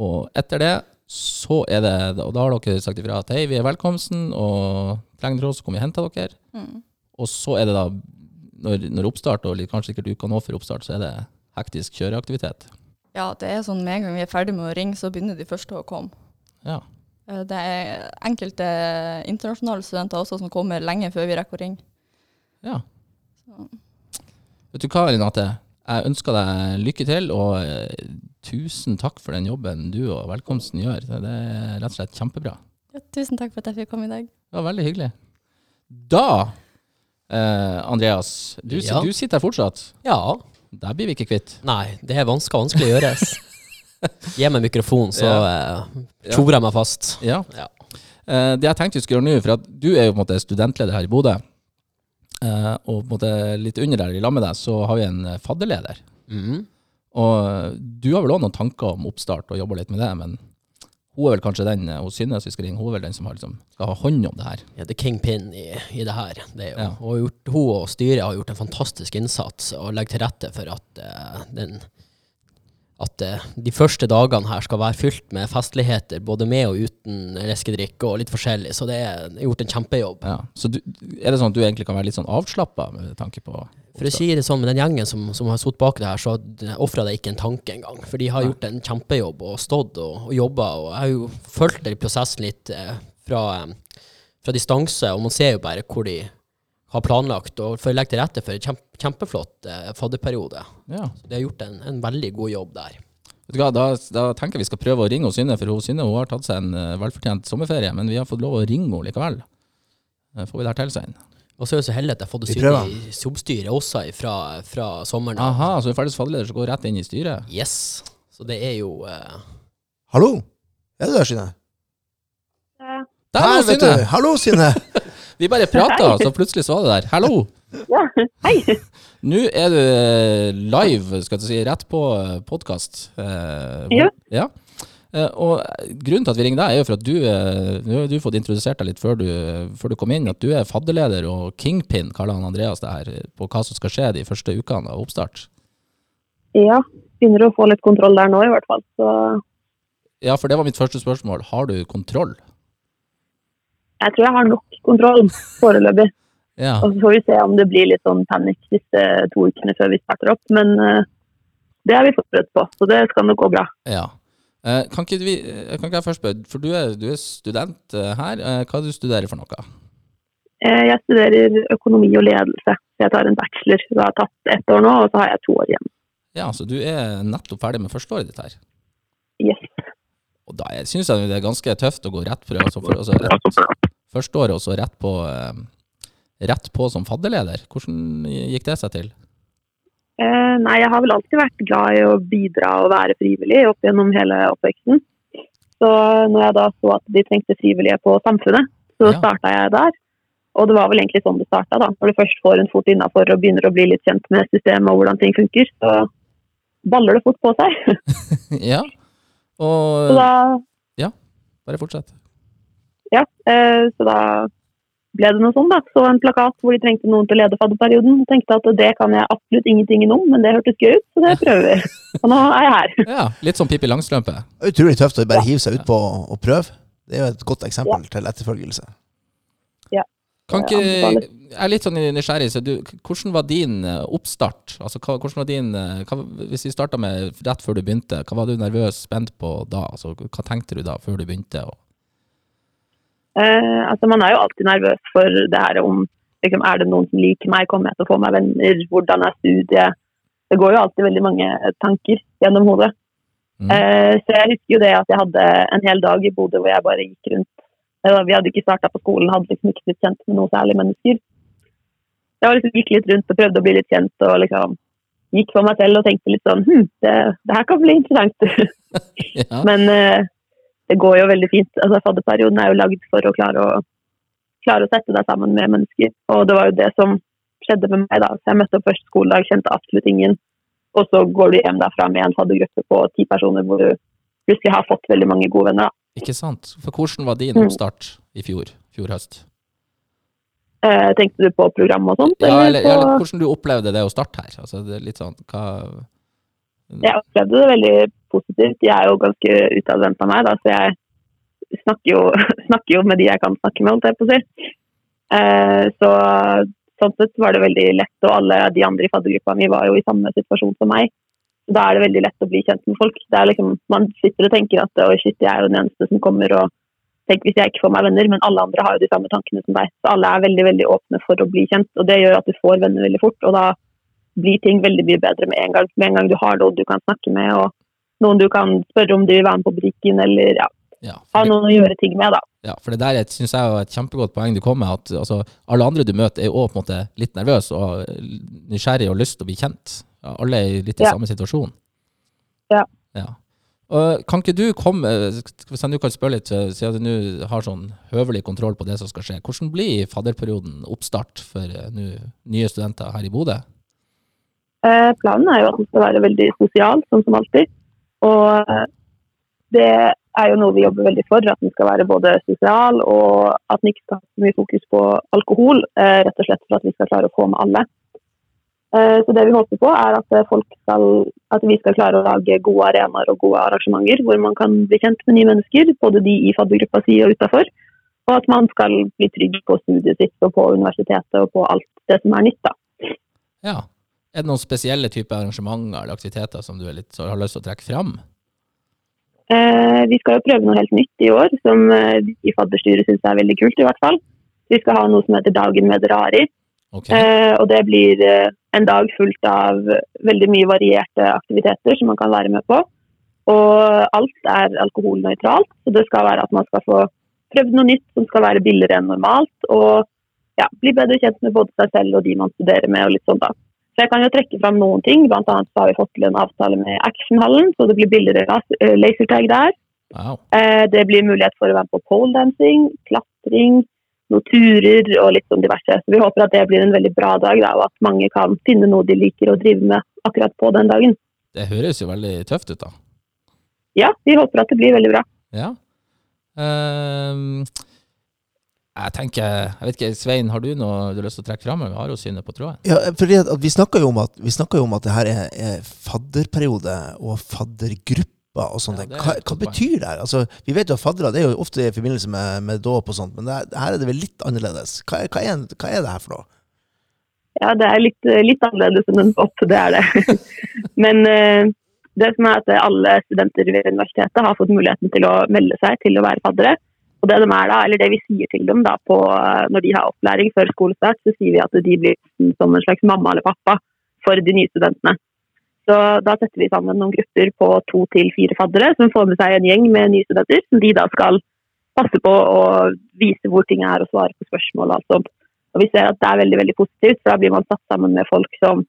Og etter det så er det, og da har dere sagt ifra at hei, vi er velkomsten, og trenger dere oss, så kommer vi og henter dere. Mm. Og så er det da, når, når oppstart, og kanskje sikkert uka nå før oppstart, så er det hektisk kjøreaktivitet. ja, det er sånn med en gang vi er ferdig med å ringe, så begynner de første å komme. Ja. Eh, Det er enkelte internasjonale studenter også som kommer lenge før vi rekker å ringe. ja. Så. Vet du hva, Renate? Jeg ønsker deg lykke til, og eh, tusen takk for den jobben du og velkomsten gjør. Det er rett og slett kjempebra. Ja, tusen takk for at jeg fikk komme i dag. Det var veldig hyggelig. Da, eh, Andreas, du, Ja. du sitter her fortsatt. Ja. Der blir vi ikke kvitt. Nei, det er vanskelig, vanskelig å gjøres. [laughs] Gi meg mikrofon, så Ja. uh, tjorer jeg meg fast. Ja. Ja. Eh, det jeg tenkte vi skulle gjøre nå, for at du er jo på en måte studentleder her i Bodø, eh, og på en måte litt under der i lag med deg, så har vi en eh, fadderleder. Mhm. Og du har vel også noen tanker om oppstart og jobber litt med det, men hun er vel kanskje den, hos hun Synne vi skal ringe, hun er vel den som har, liksom, skal ha hånd om det her. Ja, det er kingpin i, i det her. Det er jo, Ja. og gjort, hun og styret har gjort en fantastisk innsats og legger til rette for at, uh, den, at eh, de første dagene her skal være fylt med festligheter, både med og uten leskedrikk og litt forskjellig. Så det er gjort en kjempejobb. Ja. Så du, er det sånn at du egentlig kan være litt sånn avslappa med tanke på For å si det sånn, med den gjengen som, som har stått bak det her, så ofra de ikke en tanke engang. For de har gjort en kjempejobb og stått og, og jobba. Og jeg har jo fulgt den prosessen litt eh, fra, eh, fra distanse, og man ser jo bare hvor de har planlagt og for å legge til rette for en kjempe, kjempeflott eh, fadderperiode. Ja. Så de har gjort en, en veldig god jobb der. Vet du hva, da, da tenker jeg vi skal prøve å ringe Synne, for hun Synne hun har tatt seg en eh, velfortjent sommerferie, men vi har fått lov å ringe henne likevel. Eh, Får vi det her til, Svein? Og så er jeg så heldig at jeg har fått det sitte i jobbstyret også fra, fra sommeren. av. Aha, så du er ferdig som fadderleder, så går rett inn i styret? Yes. Så det er jo eh, Hallo? Er du der, Synne? Der var vet Synne! du. Hallo, Synne! [laughs] Vi bare prata, så plutselig så var det der. Hallo! Ja, hei. Nå er du eh, live, skal jeg si, rett på podkast. Ja. ja. Eh, Og grunnen til at vi ringer deg, er jo for at du du har du fått introdusert deg litt før du, før du kom inn, at du er fadderleder og kingpin, kaller han Andreas det her, på hva som skal skje de første ukene av oppstart. Ja, begynner å få litt kontroll der nå i hvert fall. Så Ja, for det var mitt første spørsmål. Har du kontroll? jeg tror jeg har nok kontroll foreløpig. [laughs] Ja. Og så får vi se om det blir litt sånn panikk disse to ukene før vi starter opp. Men eh, det er vi forberedt på, så det skal nok gå bra. ja. Eh, kan, ikke vi, eh, kan ikke jeg først spørre, for du er, du er student eh, her. Hva er det du studerer for noe? Jeg studerer økonomi og ledelse. Jeg tar en bachelor. Så jeg har tatt ett år nå, og så har jeg to år igjen. Ja, så du er nettopp ferdig med førsteåret ditt her. Yes. Og da syns jeg det er ganske tøft å gå rett fra altså, for, altså, rett, førsteåret og så rett på, rett på som fadderleder. Hvordan gikk det seg til? Eh, nei, jeg har vel alltid vært glad i å bidra og være frivillig opp gjennom hele oppveksten. Så når jeg da så at de trengte frivillige på Samfunnet, så Ja. starta jeg der. Og det var vel egentlig sånn det starta, da. Når du først får en fot innafor og begynner å bli litt kjent med systemet og hvordan ting funker, så baller det fort på seg. [laughs] ja. Så Og da, Bare fortsett. ja, eh, så da ble det noe sånn, da. Så en plakat hvor de trengte noen til å lede fadderperioden. Tenkte at det kan jeg absolutt ingenting om, men det hørtes gøy ut, så det prøver vi. [laughs] Og nå er jeg her. Ja, litt som Pippi Langstrømpe. Utrolig tøft å bare hive seg ut på og prøve. Det er jo et godt eksempel til etterfølgelse. Ja. Kan ikke, Jeg er litt sånn nysgjerrig, så du, hvordan var din eh, oppstart? Altså, hva, hvordan var din, eh, hva, hvis vi starta med rett før du begynte, hva var du nervøs, spent på da? Altså, hva tenkte du da, før du begynte? Og, Eh, altså Man er jo alltid nervøs for det her om liksom, er det noen som liker meg, kommer jeg til å få meg venner, hvordan er studiet? Det går jo alltid veldig mange tanker gjennom hodet. Mm. Eh, så jeg husker jo det at jeg hadde en hel dag i Bodø hvor jeg bare gikk rundt. Eh, Vi hadde ikke starta på skolen, hadde liksom ikke blitt kjent med noen særlig mennesker. Jeg var liksom gikk litt rundt og prøvde å bli litt kjent og liksom gikk for meg selv og tenkte litt sånn hm, det, det her kan bli interessant. [laughs] [laughs] ja. Men eh, det går jo veldig fint. Altså, Fadderperioden er jo lagd for å klare å, klare å sette deg sammen med mennesker. Og det var jo det som skjedde med meg. da. Så Jeg møtte opp første skoledag, kjente absolutt ingen. Og så går du hjem derfra med en faddergruppe på ti personer hvor du plutselig har fått veldig mange gode venner. da. Ikke sant? For hvordan var din oppstart i fjor, fjor høst? Eh, tenkte du på program og sånt? Ja, eller, eller, eller hvordan du opplevde det å starte her? Altså, det er litt sånn, hva... Jeg opplevde det veldig positivt. Jeg er jo ganske utadvendt av meg, da, så jeg snakker jo, [laughs] snakker jo med de jeg kan snakke med, holdt jeg på å si. Eh, så sånn sett var det veldig lett, og alle de andre i faddergruppa mi var jo i samme situasjon som meg. Da er det veldig lett å bli kjent med folk. Liksom, man sitter og tenker at oi, shit, jeg er jo den eneste som kommer og tenk hvis jeg ikke får meg venner, men alle andre har jo de samme tankene som deg. Så alle er veldig veldig åpne for å bli kjent, og det gjør at du får venner veldig fort. og da blir ting veldig mye bedre med en gang. Med en gang du har noen du kan snakke med, og noen du kan spørre om de vil være med på butikken, eller ja, Ja, ha noen å gjøre ting med, da. ja, for det der syns jeg er et kjempegodt poeng du kom med, at altså, alle andre du møter er jo også på en måte litt nervøse og nysgjerrig og lyst til å bli kjent. Ja, alle er litt i Ja. samme situasjon. Ja. Ja. Og kan ikke du komme, hvis jeg nå kan spørre litt, eh, siden du nå har sånn høvelig kontroll på det som skal skje, hvordan blir fadderperioden oppstart for nu, nye studenter her i Bodø? Eh, planen er jo at den skal være veldig sosial, sånn som alltid. Og det er jo noe vi jobber veldig for, at den skal være både sosial og at den ikke skal ha så mye fokus på alkohol, eh, rett og slett for at vi skal klare å få med alle. Eh, så det vi håper på er at, eh, skal, at vi skal klare å lage gode arenaer og gode arrangementer hvor man kan bli kjent med nye mennesker, både de i faddergruppa si og utafor. Og at man skal bli trygg på studiet sitt og på universitetet og på alt det som er nytt. da. Ja. Er det noen spesielle typer arrangementer eller aktiviteter som du litt, så har lyst til å trekke fram? Eh, vi skal jo prøve noe helt nytt i år, som eh, vi i fadderstyret syns er veldig kult. i hvert fall. Vi skal ha noe som heter Dagen med Drari. Okay. Eh, og det blir eh, en dag fullt av veldig mye varierte aktiviteter som man kan være med på. Og alt er alkoholnøytralt, så det skal være at man skal få prøvd noe nytt som skal være billigere enn normalt. Og ja, bli bedre kjent med både seg selv og de man studerer med. og litt sånn da. Så jeg kan jo trekke fram noen ting. Blant annet så har vi fått til en avtale med Actionhallen, så det blir billigere eh, lasertag der. Wow. Eh, Det blir mulighet for å være med på poledancing, klatring, noen turer og litt sånn diverse. Så vi håper at det blir en veldig bra dag, da, og at mange kan finne noe de liker å drive med akkurat på den dagen. Det høres jo veldig tøft ut, da. Ja, vi håper at det blir veldig bra. Ja. Ehm, jeg tenker Jeg vet ikke, Svein, har du noe du har lyst til å trekke fram? Vi har jo synet på tråden. Ja, fordi at, at vi snakker jo om at, vi jo om at det her er, er fadderperiode og faddergrupper og sånt. Ja, hva, hva betyr det her? Altså, vi vet jo at faddere det er jo ofte i forbindelse med, med dåp og sånt, men det er, her er det vel litt annerledes. Hva, hva, er, hva er det her for noe? Ja, det er litt, litt annerledes enn en dåp, det er det. [laughs] Men eh, det som er at alle studenter ved universitetet har fått muligheten til å melde seg til å være faddere. Og det de da, det vi sier til dem da på, når de har opplæring før skolestart, så sier vi at de blir som en slags mamma eller pappa for de nye studentene. Så da setter vi sammen noen grupper på to til fire faddere som får med seg en gjeng med nye studenter, som de da skal passe på å vise hvor ting er og svare på spørsmål Altså. Og vi ser at det er veldig veldig positivt, for da blir man satt sammen med folk som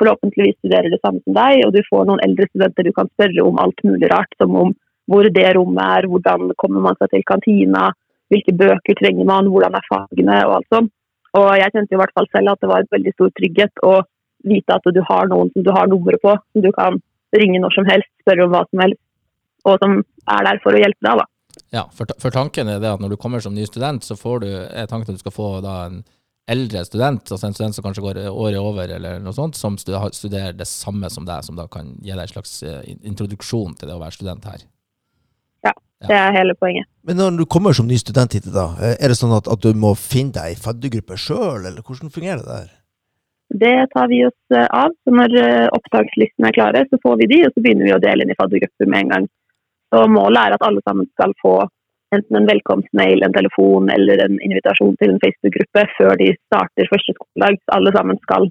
forhåpentligvis studerer det samme som deg, og du får noen eldre studenter du kan spørre om alt mulig rart, som om hvor det rommet er, hvordan kommer man seg til kantina, hvilke bøker trenger man, hvordan er fagene og alt sånt. Og jeg kjente i hvert fall selv at det var en veldig stor trygghet å vite at du har noen som du har nummeret på, som du kan ringe når som helst, spørre om hva som helst, og som er der for å hjelpe deg. da. Ja, for, for tanken er det at når du kommer som ny student, så får du, er tanken at du skal få da en eldre student, altså en student som kanskje går året over eller noe sånt, som studerer det samme som deg, som da kan gi deg en slags eh, introduksjon til det å være student her. Det er hele poenget. Men når du kommer som ny student hit, da, eh, er det sånn at, at du må finne deg ei faddergruppe sjøl, eller hvordan fungerer det der? Det tar vi oss eh, av. Så når eh, opptakslistene er klare, så får vi de, og så begynner vi å dele inn i faddergrupper med en gang. Så målet er at alle sammen skal få enten en velkomstmail, en telefon eller en invitasjon til en Facebook-gruppe før de starter første skoledag. Så alle sammen skal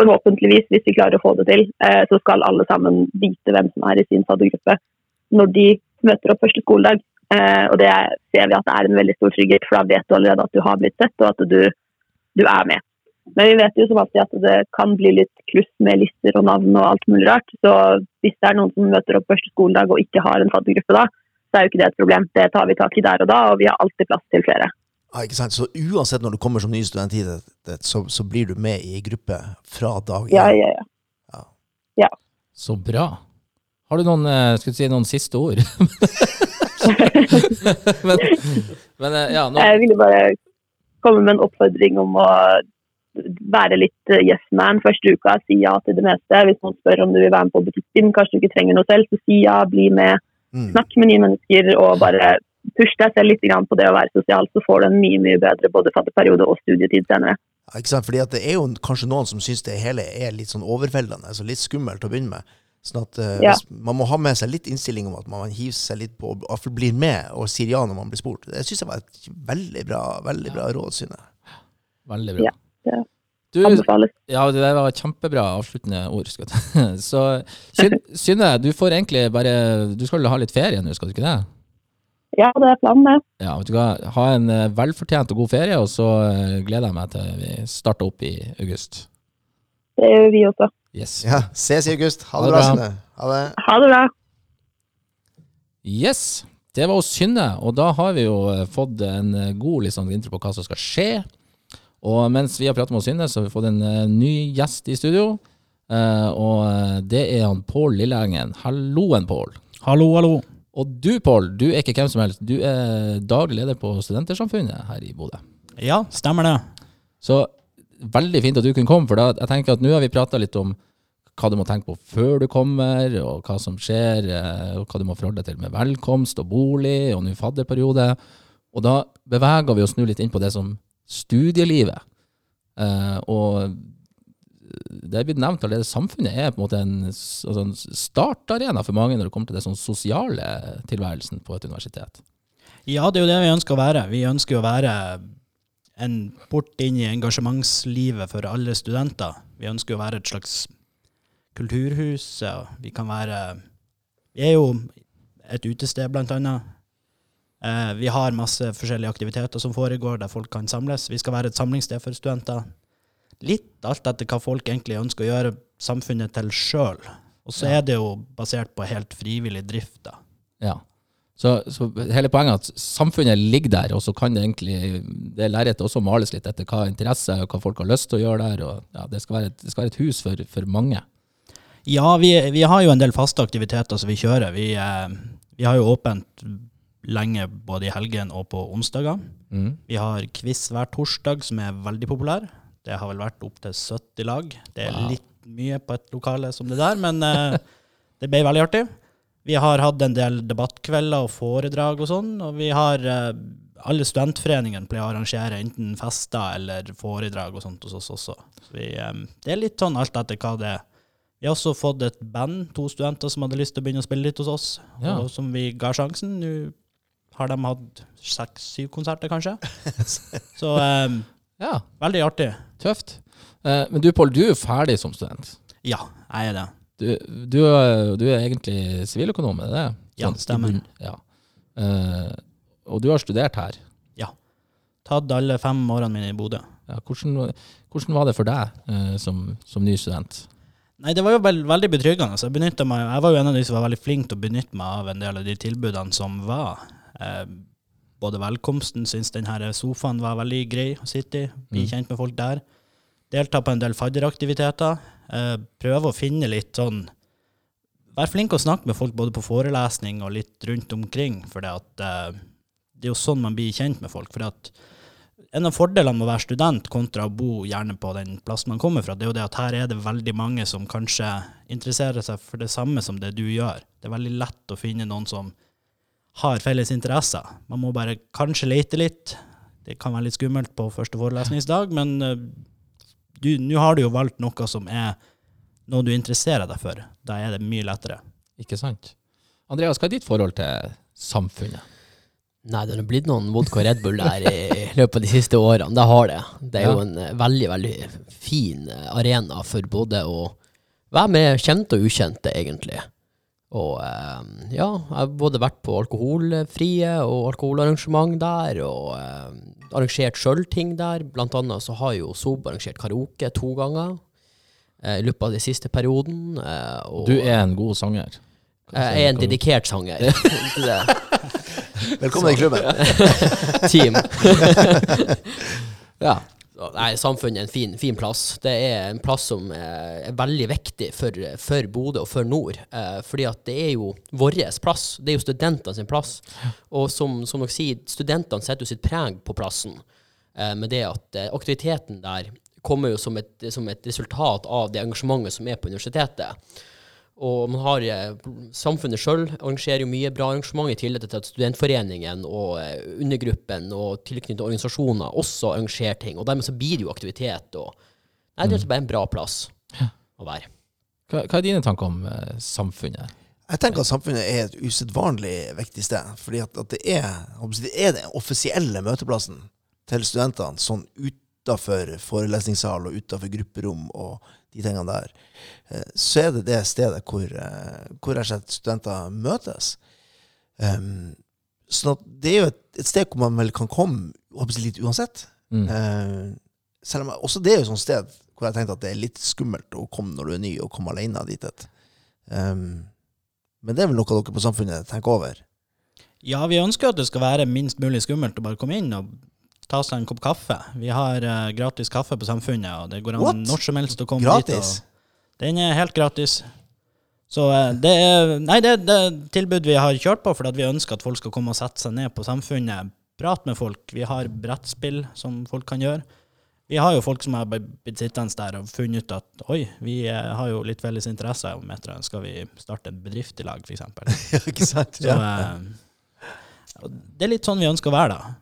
forhåpentligvis, hvis vi klarer å få det til, så skal alle sammen vite hvem som er i sin faddergruppe når de møter opp første skoledag. Eh, og det er- ser vi at det er en veldig stor trygghet, for da vet du allerede at du har blitt sett, og at du, du er med. Men vi vet jo som alltid at det kan bli litt kluss med lister og navn og alt mulig rart. Så hvis det er noen som møter opp første skoledag og ikke har en faddergruppe da, så er jo ikke det et problem. Det tar vi tak i der og da, og vi har alltid plass til flere. Ja, ikke sant? Så uansett når du kommer som ny student hit, så, så blir du med i gruppe fra dag Ja, én. ja, ja. Så bra. Har du noen, eh, skal du si, noen siste ord? [laughs] men, men eh, ja, nå, Jeg ville bare komme med en oppfordring om å være litt eh, yes man første uka. Si ja til det meste. Hvis noen spør om du vil være med på butikken, kanskje du ikke trenger noe selv, så si ja, bli med. Mm. Snakk med nye mennesker og bare push deg selv litt på det å være sosial, så får du en mye mye bedre både fatteperiode og studietid senere. Ja, ikke sant? Fordi at det er jo kanskje noen som syns det hele er litt sånn overveldende, altså litt skummelt å begynne med. Sånn at uh, Ja. Man må ha med seg litt innstilling om at man hiver seg litt på, og blir med og sier ja når man blir spurt. Det syns jeg var et veldig bra veldig bra råd, Synne. veldig bra. Ja, det Du, Anbefales. ja, det der var kjempebra avsluttende ord. Skal. [laughs] Så [laughs] Synne, du får egentlig bare Du skal ha litt ferie nå, skal du ikke det? Ja, det er planen, det. Ja, vet du hva. Ha en eh, velfortjent og god ferie, og så eh, gleder jeg meg til vi starter opp i august. Det gjør vi også. Yes. Ja, ses i august. Ha Ha det det bra. Synne. Ha det. Ha det bra. Yes, det var hos Synne, og da har vi jo eh, fått en eh, god liksom, intro på hva som skal skje. Og mens vi har pratet med Synne, så har vi fått en uh, ny gjest i studio. Uh, og det er han Pål Lillehengen. Halloen, Pål. Hallo, hallo. Og du, Pål, du er ikke hvem som helst. Du er daglig leder på Studentersamfunnet her i Bodø. Ja, stemmer det. Så veldig fint at du kunne komme, for da, jeg tenker at nå har vi prata litt om hva du må tenke på før du kommer, og hva som skjer, eh, og hva du må forholde deg til med velkomst og bolig, og nå fadderperiode. Og da beveger vi oss nå litt inn på det som studielivet. Eh, og det er blitt nevnt allerede, samfunnet er på en måte en, altså en startarena for mange når det kommer til det sånn sosiale tilværelsen på et universitet. Ja, det er jo det vi ønsker å være. Vi ønsker å være en port inn i engasjementslivet for alle studenter. Vi ønsker å være et slags kulturhus. Vi kan være Vi er jo et utested, blant annet. Eh, vi har masse forskjellige aktiviteter som foregår, der folk kan samles. Vi skal være et samlingssted for studenter. Litt alt etter hva folk egentlig ønsker å gjøre samfunnet til sjøl. Og så er det jo basert på helt frivillig drift, da. Ja. Så, så hele poenget er at samfunnet ligger der, og så kan det egentlig det lerretet også males litt etter hva interesse og hva folk har lyst til å gjøre der. og ja, Det skal være et, det skal være et hus for, for mange. Ja, vi, vi har jo en del faste aktiviteter som vi kjører. Vi, eh, vi har jo åpent lenge både i helgen og på onsdager. Mm. Vi har quiz hver torsdag som er veldig populær. Det har vel vært opptil 70 lag. Det er Wow. litt mye på et lokale som det der, men eh, [laughs] det ble veldig artig. Vi har hatt en del debattkvelder og foredrag og sånn, og vi har eh, alle studentforeningene pleier å arrangere enten fester eller foredrag og sånt hos oss også. Så vi, eh, det er litt sånn alt etter hva det er. Vi har også fått et band, to studenter som hadde lyst til å begynne å spille litt hos oss, Ja. og som vi ga sjansen. Nå har de hatt seks-syv konserter, kanskje. [laughs] Så um, Ja, veldig artig. tøft. Uh, men du Pål, du er ferdig som student. Ja, jeg er det. Du, du, er- du er egentlig siviløkonom, er det det? Ja, Sånn, stemmer. Ja. Uh, og du har studert her. Ja. Tatt alle fem årene mine i Bodø. Ja, hvordan, hvordan var det for deg uh, som, som ny student? Nei, det var jo veld, veldig betryggende. Så jeg, meg, jeg var jo en av de som var veldig flink til å benytte meg av en del av de tilbudene som var. Uh, både velkomsten, syns denne sofaen var veldig grei å sitte i. Bli Mm. kjent med folk der. Delta på en del fadderaktiviteter. Eh, prøve å finne litt sånn Vær flink å snakke med folk både på forelesning og litt rundt omkring. For det, at, eh, det er jo sånn man blir kjent med folk. For at en av fordelene med å være student kontra å bo gjerne på den plassen man kommer fra, det er jo det at her er det veldig mange som kanskje interesserer seg for det samme som det du gjør. Det er veldig lett å finne noen som har felles interesser. Man må bare kanskje lete litt. Det kan være litt skummelt på første forelesningsdag, men eh, nå har du jo valgt noe som er noe du interesserer deg for. Da er det mye lettere. Ikke sant? Andreas, hva er ditt forhold til samfunnet? Nei, det har blitt noen vodka og Red Bull der i løpet av de siste årene. Det har det. Det er jo en eh, veldig, veldig fin eh, arena for både å være med kjente og ukjente, egentlig. Og eh, ja, jeg har både vært på alkoholfrie og alkoholarrangement der, og eh, arrangert sjøl ting der. Blant annet så har jo Sob arrangert karaoke to ganger eh, i løpet av den siste perioden. eh, og Du er en god sanger. jeg er en dedikert sanger. [laughs] Velkommen i klubben. [laughs] Team. [laughs] ja. Nei, samfunnet er en fin, fin plass. Det er en plass som er, er veldig viktig for, for Bodø og for nord. Eh, fordi at det er jo vår plass. Det er jo studentene sin plass. Og som, som dere sier, studentene setter jo sitt preg på plassen. Eh, med det at eh, aktiviteten der kommer jo som et, som et resultat av det engasjementet som er på universitetet. Og man har, eh, samfunnet sjøl arrangerer jo mye bra arrangementer i tillegg til at studentforeningen og eh, undergruppen og tilknyttede organisasjoner også arrangerer ting. Og dermed så blir det jo aktivitet. Og, nei, det er altså bare en bra plass å være. Hva, hva er dine tanker om eh, samfunnet? Jeg tenker at samfunnet er et usedvanlig viktig sted. fordi at, at det, er, det er den offisielle møteplassen til studentene, sånn utafor forelesningssal og utafor grupperom og de tingene der. Eh, Så er det det stedet hvor, eh, hvor studenter møtes. Um, så det er jo et, et sted hvor man vel kan komme litt uansett. Mm. Uh, selv om jeg, også det er jo et sånt sted hvor jeg tenkte at det er litt skummelt å komme når du er ny, og komme alene dit. Um, men det er vel noe dere på Samfunnet tenker over? Ja, vi ønsker at det skal være minst mulig skummelt å bare komme inn og ta seg en kopp kaffe. Vi har uh, gratis kaffe på Samfunnet, og det går an What? når som helst å komme Gratis? dit. Og den er helt gratis. Så eh, det er Nei, det, det er et tilbud vi har kjørt på, fordi vi ønsker at folk skal komme og sette seg ned på Samfunnet, prate med folk. Vi har brettspill som folk kan gjøre. Vi har jo folk som har blitt sittende der og funnet ut at oi, vi eh, har jo litt felles interesser om et. Skal vi starte en bedrift i lag, f.eks.? [laughs] Ja, ikke sant? Så eh, det er litt sånn vi ønsker å være, da.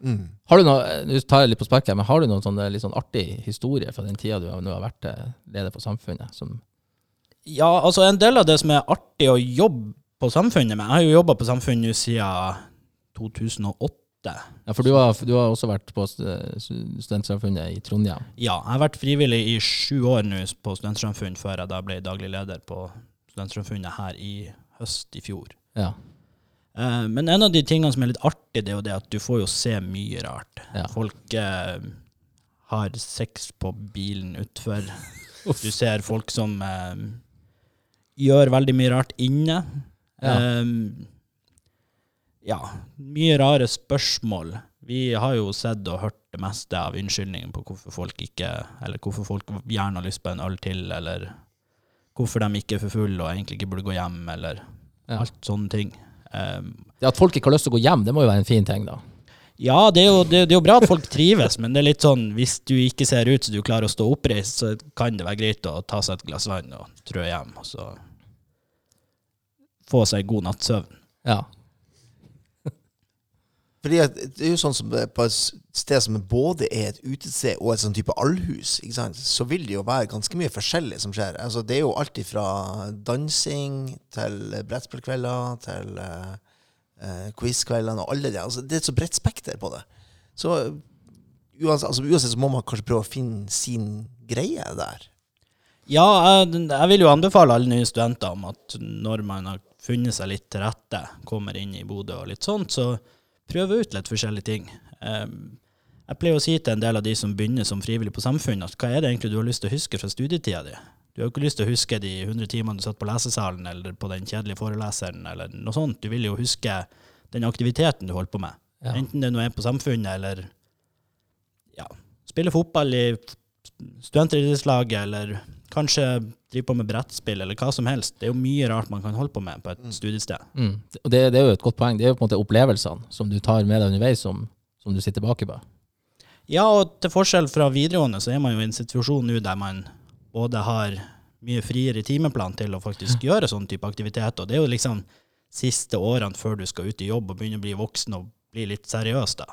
Mm. Har du noe, Nå tar jeg litt på sparket, men har du noen sånne litt sånn artig historie fra den tida du har, nå har vært eh, leder for Samfunnet? Som, Ja, altså en del av det som er artig å jobbe på Samfunnet med Jeg har jo jobba på Samfunnet siden 2008. ja, for du har, du har også vært på st- Studentsamfunnet i Trondheim. Ja, jeg har vært frivillig i sju år nå på Studentsamfunn, før jeg da ble daglig leder på Studentsamfunnet her i høst i fjor. Ja. Eh, men en av de tingene som er litt artig, det er jo det at du får jo se mye rart. Ja. Folk uh, har sex på bilen utfor. [laughs] Du ser folk som uh, gjør veldig mye rart inne. Ja. Um, ja, mye rare spørsmål. Vi har jo sett og hørt det meste av unnskyldningen på hvorfor folk ikke Eller hvorfor folk gjerne har lyst på en øl til, eller hvorfor de ikke er for fulle og egentlig ikke burde gå hjem, eller Ja. alt sånne ting. Um, Det at folk ikke har lyst til å gå hjem, det må jo være en fin ting, da. ja, det er, jo, det, det er jo bra at folk trives, men det er litt sånn hvis du ikke ser ut så du klarer å stå oppreist, så kan det være greit å ta seg et glass vann og trø hjem. Og så få seg god nattsøvn. Ja. Fordi det er jo sånn som på et sted som både er et utested og et sånn type allhus, ikke sant? så vil det jo være ganske mye forskjellig som skjer. Altså, det er jo alt fra dansing til brettspillkvelder til uh, quizkveldene og alle det. Altså, det er et så bredt spekter på det. Så uansett, altså, uansett så må man kanskje prøve å finne sin greie der. Ja, jeg, jeg vil jo anbefale alle nye studenter om at når man har funnet seg litt til rette, kommer inn i Bodø og litt sånt, så prøve ut litt forskjellige ting. Jeg pleier å si til en del av de som begynner som frivillig på Samfunnet, at hva er det egentlig du har lyst til å huske fra studietida di? Du har jo ikke lyst til å huske de 100 timene du satt på lesesalen, eller på den kjedelige foreleseren, eller noe sånt. Du vil jo huske den aktiviteten du holder på med. Ja. Enten det nå er på Samfunnet, eller ja, spille fotball i studentidrettslaget, eller kanskje driver på med brettspill, eller hva som helst. Det er jo mye rart man kan holde på med på et studiested. Mm. Og det, det er jo et godt poeng. Det er jo på en måte opplevelsene som du tar med deg underveis, som, som du sitter tilbake på. Ja, og til forskjell fra videregående, så er man jo i en situasjon nå der man både har mye friere timeplan til å faktisk gjøre sånn type aktivitet, og det er jo liksom siste årene før du skal ut i jobb og begynne å bli voksen og bli litt seriøs, da.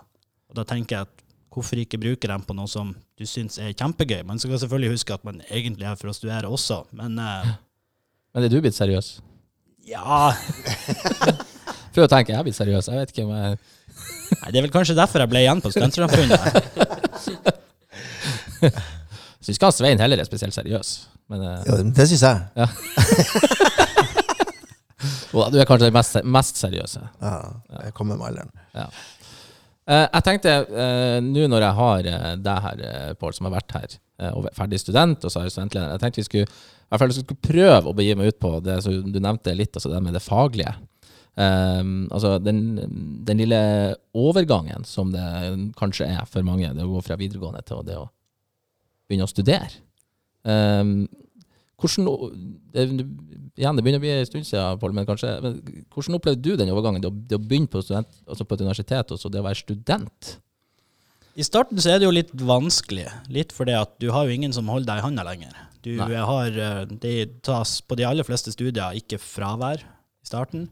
Og da tenker jeg at hvorfor ikke bruke dem på noe som du syns er kjempegøy? Man skal selvfølgelig huske at man egentlig er for å studere også, men uh, [laughs] Men er du blitt seriøs? ja Prøv å tenke, jeg er blitt seriøs. Jeg vet ikke om jeg [laughs] Nei, Det er vel kanskje derfor jeg ble igjen på Studentsamfunnet. [laughs] syns ikke Svein heller er spesielt seriøs. Men uh, Ja, det syns jeg. Ja. du er kanskje den mest, mest seriøse. Ja, jeg kommer med alderen. Eh, jeg tenkte, eh, nå når jeg har eh, deg her, eh, Pål, som har vært her, eh, og er ferdig student, og så er jeg studentleder, jeg tenkte vi skulle, i hvert fall skulle prøve å begi meg ut på det som du nevnte litt, altså det med det faglige. Um, altså den, den lille overgangen som det kanskje er for mange, det å gå fra videregående til det å begynne å studere. Um, hvordan, igjen, det begynner å bli en stund siden, Paul, men kanskje, men hvordan opplevde du den overgangen, det å, begynne på, student, altså på et universitet, og så det å være student? I starten så er det jo litt vanskelig, litt fordi at du har jo ingen som holder deg i handa lenger. Du Nei. har, eh, Det tas på de aller fleste studier ikke fravær i starten.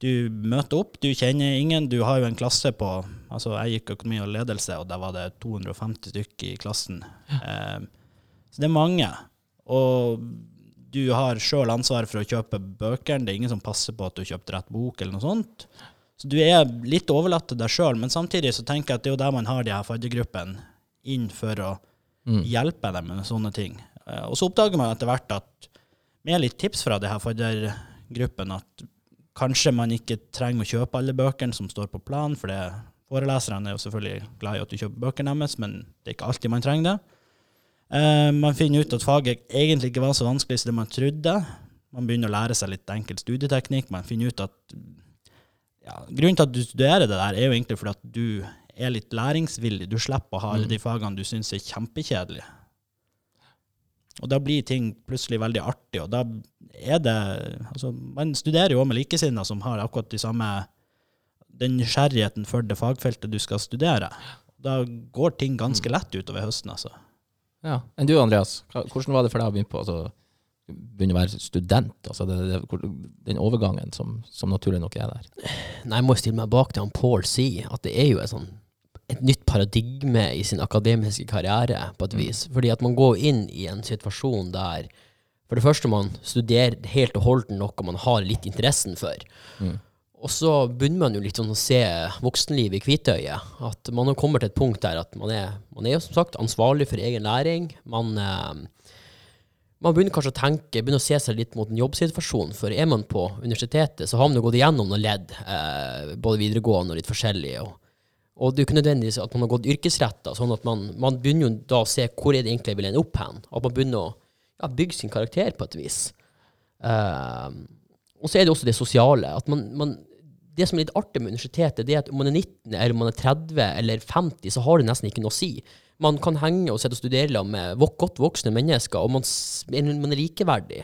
Du møter opp, du kjenner ingen. Du har jo en klasse på Altså, jeg gikk økonomi og ledelse, og der var det 250 stykker i klassen. Eh, så det er mange. Og du har sjøl ansvaret for å kjøpe bøkene. Det er ingen som passer på at du kjøpte rett bok, eller noe sånt. Så du er litt overlatt til deg sjøl, men samtidig så tenker jeg at det er jo der man har de her faddergruppene inn for å Mm. hjelpe dem med sånne ting. Eh, Og så oppdager man etter hvert at med litt tips fra de her faddergruppene at kanskje man ikke trenger å kjøpe alle bøkene som står på planen, for det, foreleserne er jo selvfølgelig glad i at du kjøper bøkene deres, men det er ikke alltid man trenger det. Eh, man finner ut at faget egentlig ikke var så vanskelig som det man trodde. Man begynner å lære seg litt enkel studieteknikk. Man finner ut at ja, Grunnen til at du studerer det der, er jo egentlig fordi at du er litt læringsvillig. Du slipper å ha alle de fagene du syns er kjempekjedelige. Og da blir ting plutselig veldig artig, og da er det Altså, man studerer jo også med likesinnede som har akkurat de samme Den nysgjerrigheten for det fagfeltet du skal studere. Da går ting ganske lett utover høsten, altså. Ja. Enn du, Andreas? Hvordan var det for deg å begynne på altså, begynne å være student? Altså det, det, den overgangen som, som naturlig nok er der. Nei, jeg må stille meg bak det han Paul sier, at det er jo et, sånn, et nytt paradigme i sin akademiske karriere, på et vis. Fordi at man går inn i en situasjon der for det første man studerer helt og holdent noe man har litt interessen for. Mm. Og så begynner man jo litt sånn å se voksenlivet i hvitøyet. At man har kommet til et punkt der at man er, man er jo som sagt ansvarlig for egen læring. Man, eh, man begynner kanskje å tenke, begynner å se seg litt mot en jobbsituasjon. For er man på universitetet, så har man jo gått igjennom noen ledd, eh, både videregående og litt forskjellig. Og, og det er jo ikke nødvendigvis at man har gått yrkesretta, sånn at man, man begynner jo da å se hvor er det egentlig jeg vil ende opp hen. At man begynner å ja, bygge sin karakter på et vis. Eh, og så er det også det sosiale. at man, man det som er litt artig med universitetet, det er at om man er 19, eller om man er 30 eller 50, så har det nesten ikke noe å si. Man kan henge og sitte og studere med godt voksne mennesker, og man, man er likeverdig.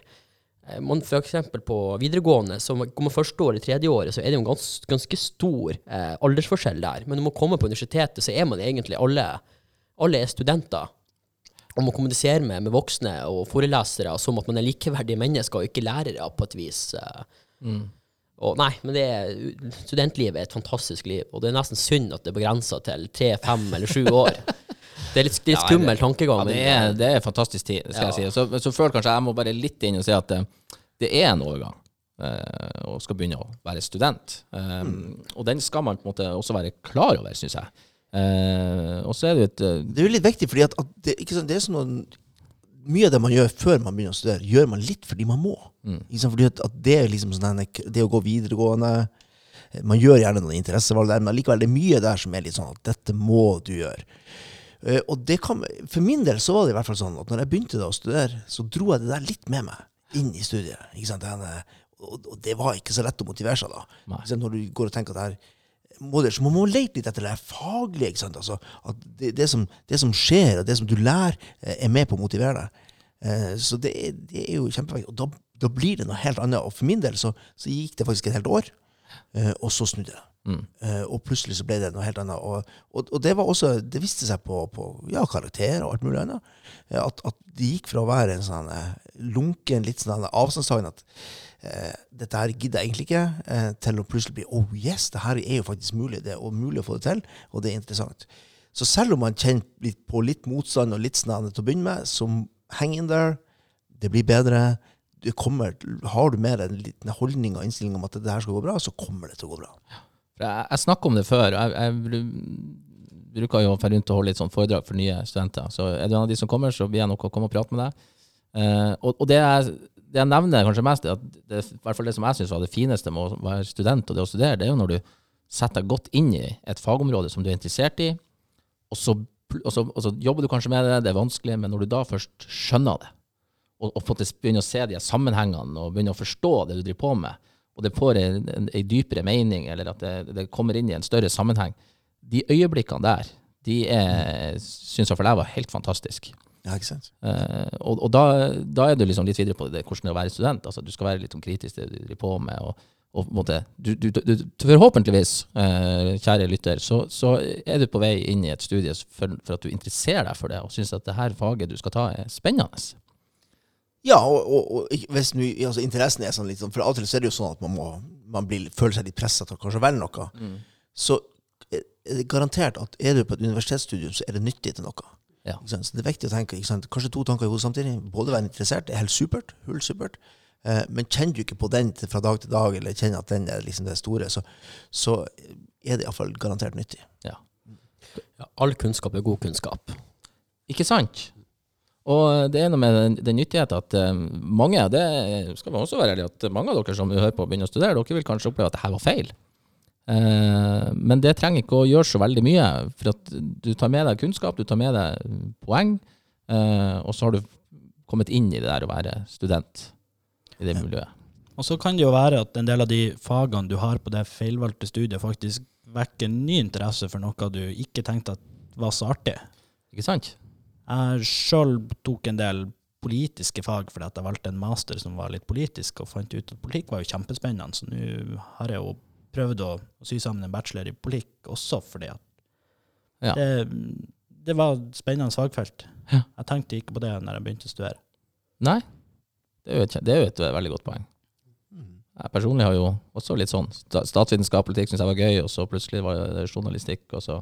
Eh, Man for eksempel på videregående, så går man første år tredje året, så er det jo en gans, ganske stor eh, aldersforskjell der. Men når man kommer på universitetet, så er man egentlig alle, alle er studenter. Og man kommuniserer med, med voksne og forelesere som at man er likeverdige mennesker og ikke lærere, på et vis. eh. Mm. Og nei, men det er, studentlivet er et fantastisk liv, og det er nesten synd at det er begrensa til tre, fem eller sju år. [laughs] Det er litt, litt Ja, skummel det- tankegang. Ja, det er, det er fantastisk tid, skal Ja. jeg si. Så, så føler kanskje jeg må bare litt inn og si at det, det er en overgang. eh, og skal begynne å være student. Eh, Og den skal man på en måte også være klar over, syns jeg. Eh, og så er det jo et eh, Det er jo litt viktig, fordi at, at det, ikke sant, det er sånn noen, mye av det man gjør før man begynner å studere, gjør man litt fordi man må. Mm. Liksom? Fordi at, at det liksom sånn det å gå videregående eh, Man gjør gjerne noen interessevalg der, men likevel det er mye der som er litt sånn at dette må du gjøre. Uh, og det kan, For min del så var det i hvert fall sånn at når jeg begynte da å studere, så dro jeg det der litt med meg inn i studiet. Ikke sant? Den, og, og det var ikke så lett å motivere seg da. Når du går og tenker at det her må det, så man må lete litt etter det faglige. ikke sant? Altså, at det, det, som, det som skjer, og det som du lærer, eh, er med på å motivere deg. Eh, Så det det er jo kjempeviktig. Og da, da blir det noe helt annet. Og for min del så, så gikk det faktisk et helt år, eh, og så snudde det. Mm. Eh, Og plutselig så ble det noe helt annet. Og, og, og det var også, det viste seg på, på ja, karakterer og alt mulig annet. At, at det gikk fra å være en sånn lunken, litt sånn avstandstagen at dette her gidder jeg egentlig ikke, eh, til å plutselig bli oh yes, det her er jo faktisk mulig. Det er mulig å få det til, og det er interessant. Så selv om man kjenner litt på litt motstand og litt snevne til å begynne med, så hang in there. Det blir bedre. Det kommer, har du mer en liten holdning og innstilling om at det her skal gå bra, så kommer det til å gå bra. Jeg, jeg snakker om det før. Jeg, jeg bruker jo rundt og holde litt sånn foredrag for nye studenter. Så er du en av de som kommer, så blir jeg nok å komme og prate med deg. Uh, og og det, jeg, det jeg nevner kanskje mest, er at det, i hvert fall det som jeg syns var det fineste med å være student og det å studere, det er jo når du setter deg godt inn i et fagområde som du er interessert i, og så, og så, og så jobber du kanskje med det, det er vanskelig, men når du da først skjønner det, og, og begynner å se de sammenhengene og begynner å forstå det du driver på med, og det får en, dypere mening, eller at det, det kommer inn i en større sammenheng, de øyeblikkene der, de syns i hvert fall jeg var helt fantastisk. Ja, ikke sant? Eh, og og da, da er du liksom litt videre på det, hvordan det er å være student. Altså, du skal være litt sånn kritisk til det du driver på med. og, og måte, du, du, du, forhåpentligvis, eh, kjære lytter, så, så er du på vei inn i et studie for, for at du interesserer deg for det, og syns at det her faget du skal ta, er spennende. Ja, og, og, og hvis nu, altså, interessen er sånn litt sånn, for av og til så er det jo sånn at man, må, man blir, føler seg litt presset til å kanskje velge noe. Så er det garantert at er du på et universitetsstudium, så er det nyttig til noe. Ja. Ikke sant? Så det er viktig å tenke, ikke sant? kanskje to tanker i hodet samtidig. Både være interessert, det er helt supert, hull supert. Eh, men kjenner du ikke på den fra dag til dag, eller kjenner at den er liksom det store, så, så er det iallfall garantert nyttig. Ja, all kunnskap er god kunnskap. Ikke sant? Og det er noe med den, den nyttigheten at um, mange, det skal man også være ærlig, at mange av dere som hører på begynner å studere, dere vil kanskje oppleve at det her var feil. Eh, men det trenger ikke å gjøre så veldig mye, for at du tar med deg kunnskap, du tar med deg poeng, eh, og så har du kommet inn i det der å være student i det miljøet. Og så kan det jo være at en del av de fagene du har på det feilvalgte studiet, faktisk vekker ny interesse for noe du ikke tenkte at var så artig. Ikke sant? Jeg sjøl tok en del politiske fag fordi at jeg valgte en master som var litt politisk, og fant ut at politikk var jo kjempespennende. Så nå har jeg jo prøvd å, å sy sammen en bachelor i politikk også fordi at Ja. det, det var et spennende fagfelt. Ja. Jeg tenkte ikke på det når jeg begynte å studere. Nei, det er jo et, er jo et veldig godt poeng. Jeg personlig har jo også litt sånn Statsvitenskap og politikk syns jeg var gøy, og så plutselig var det journalistikk, og så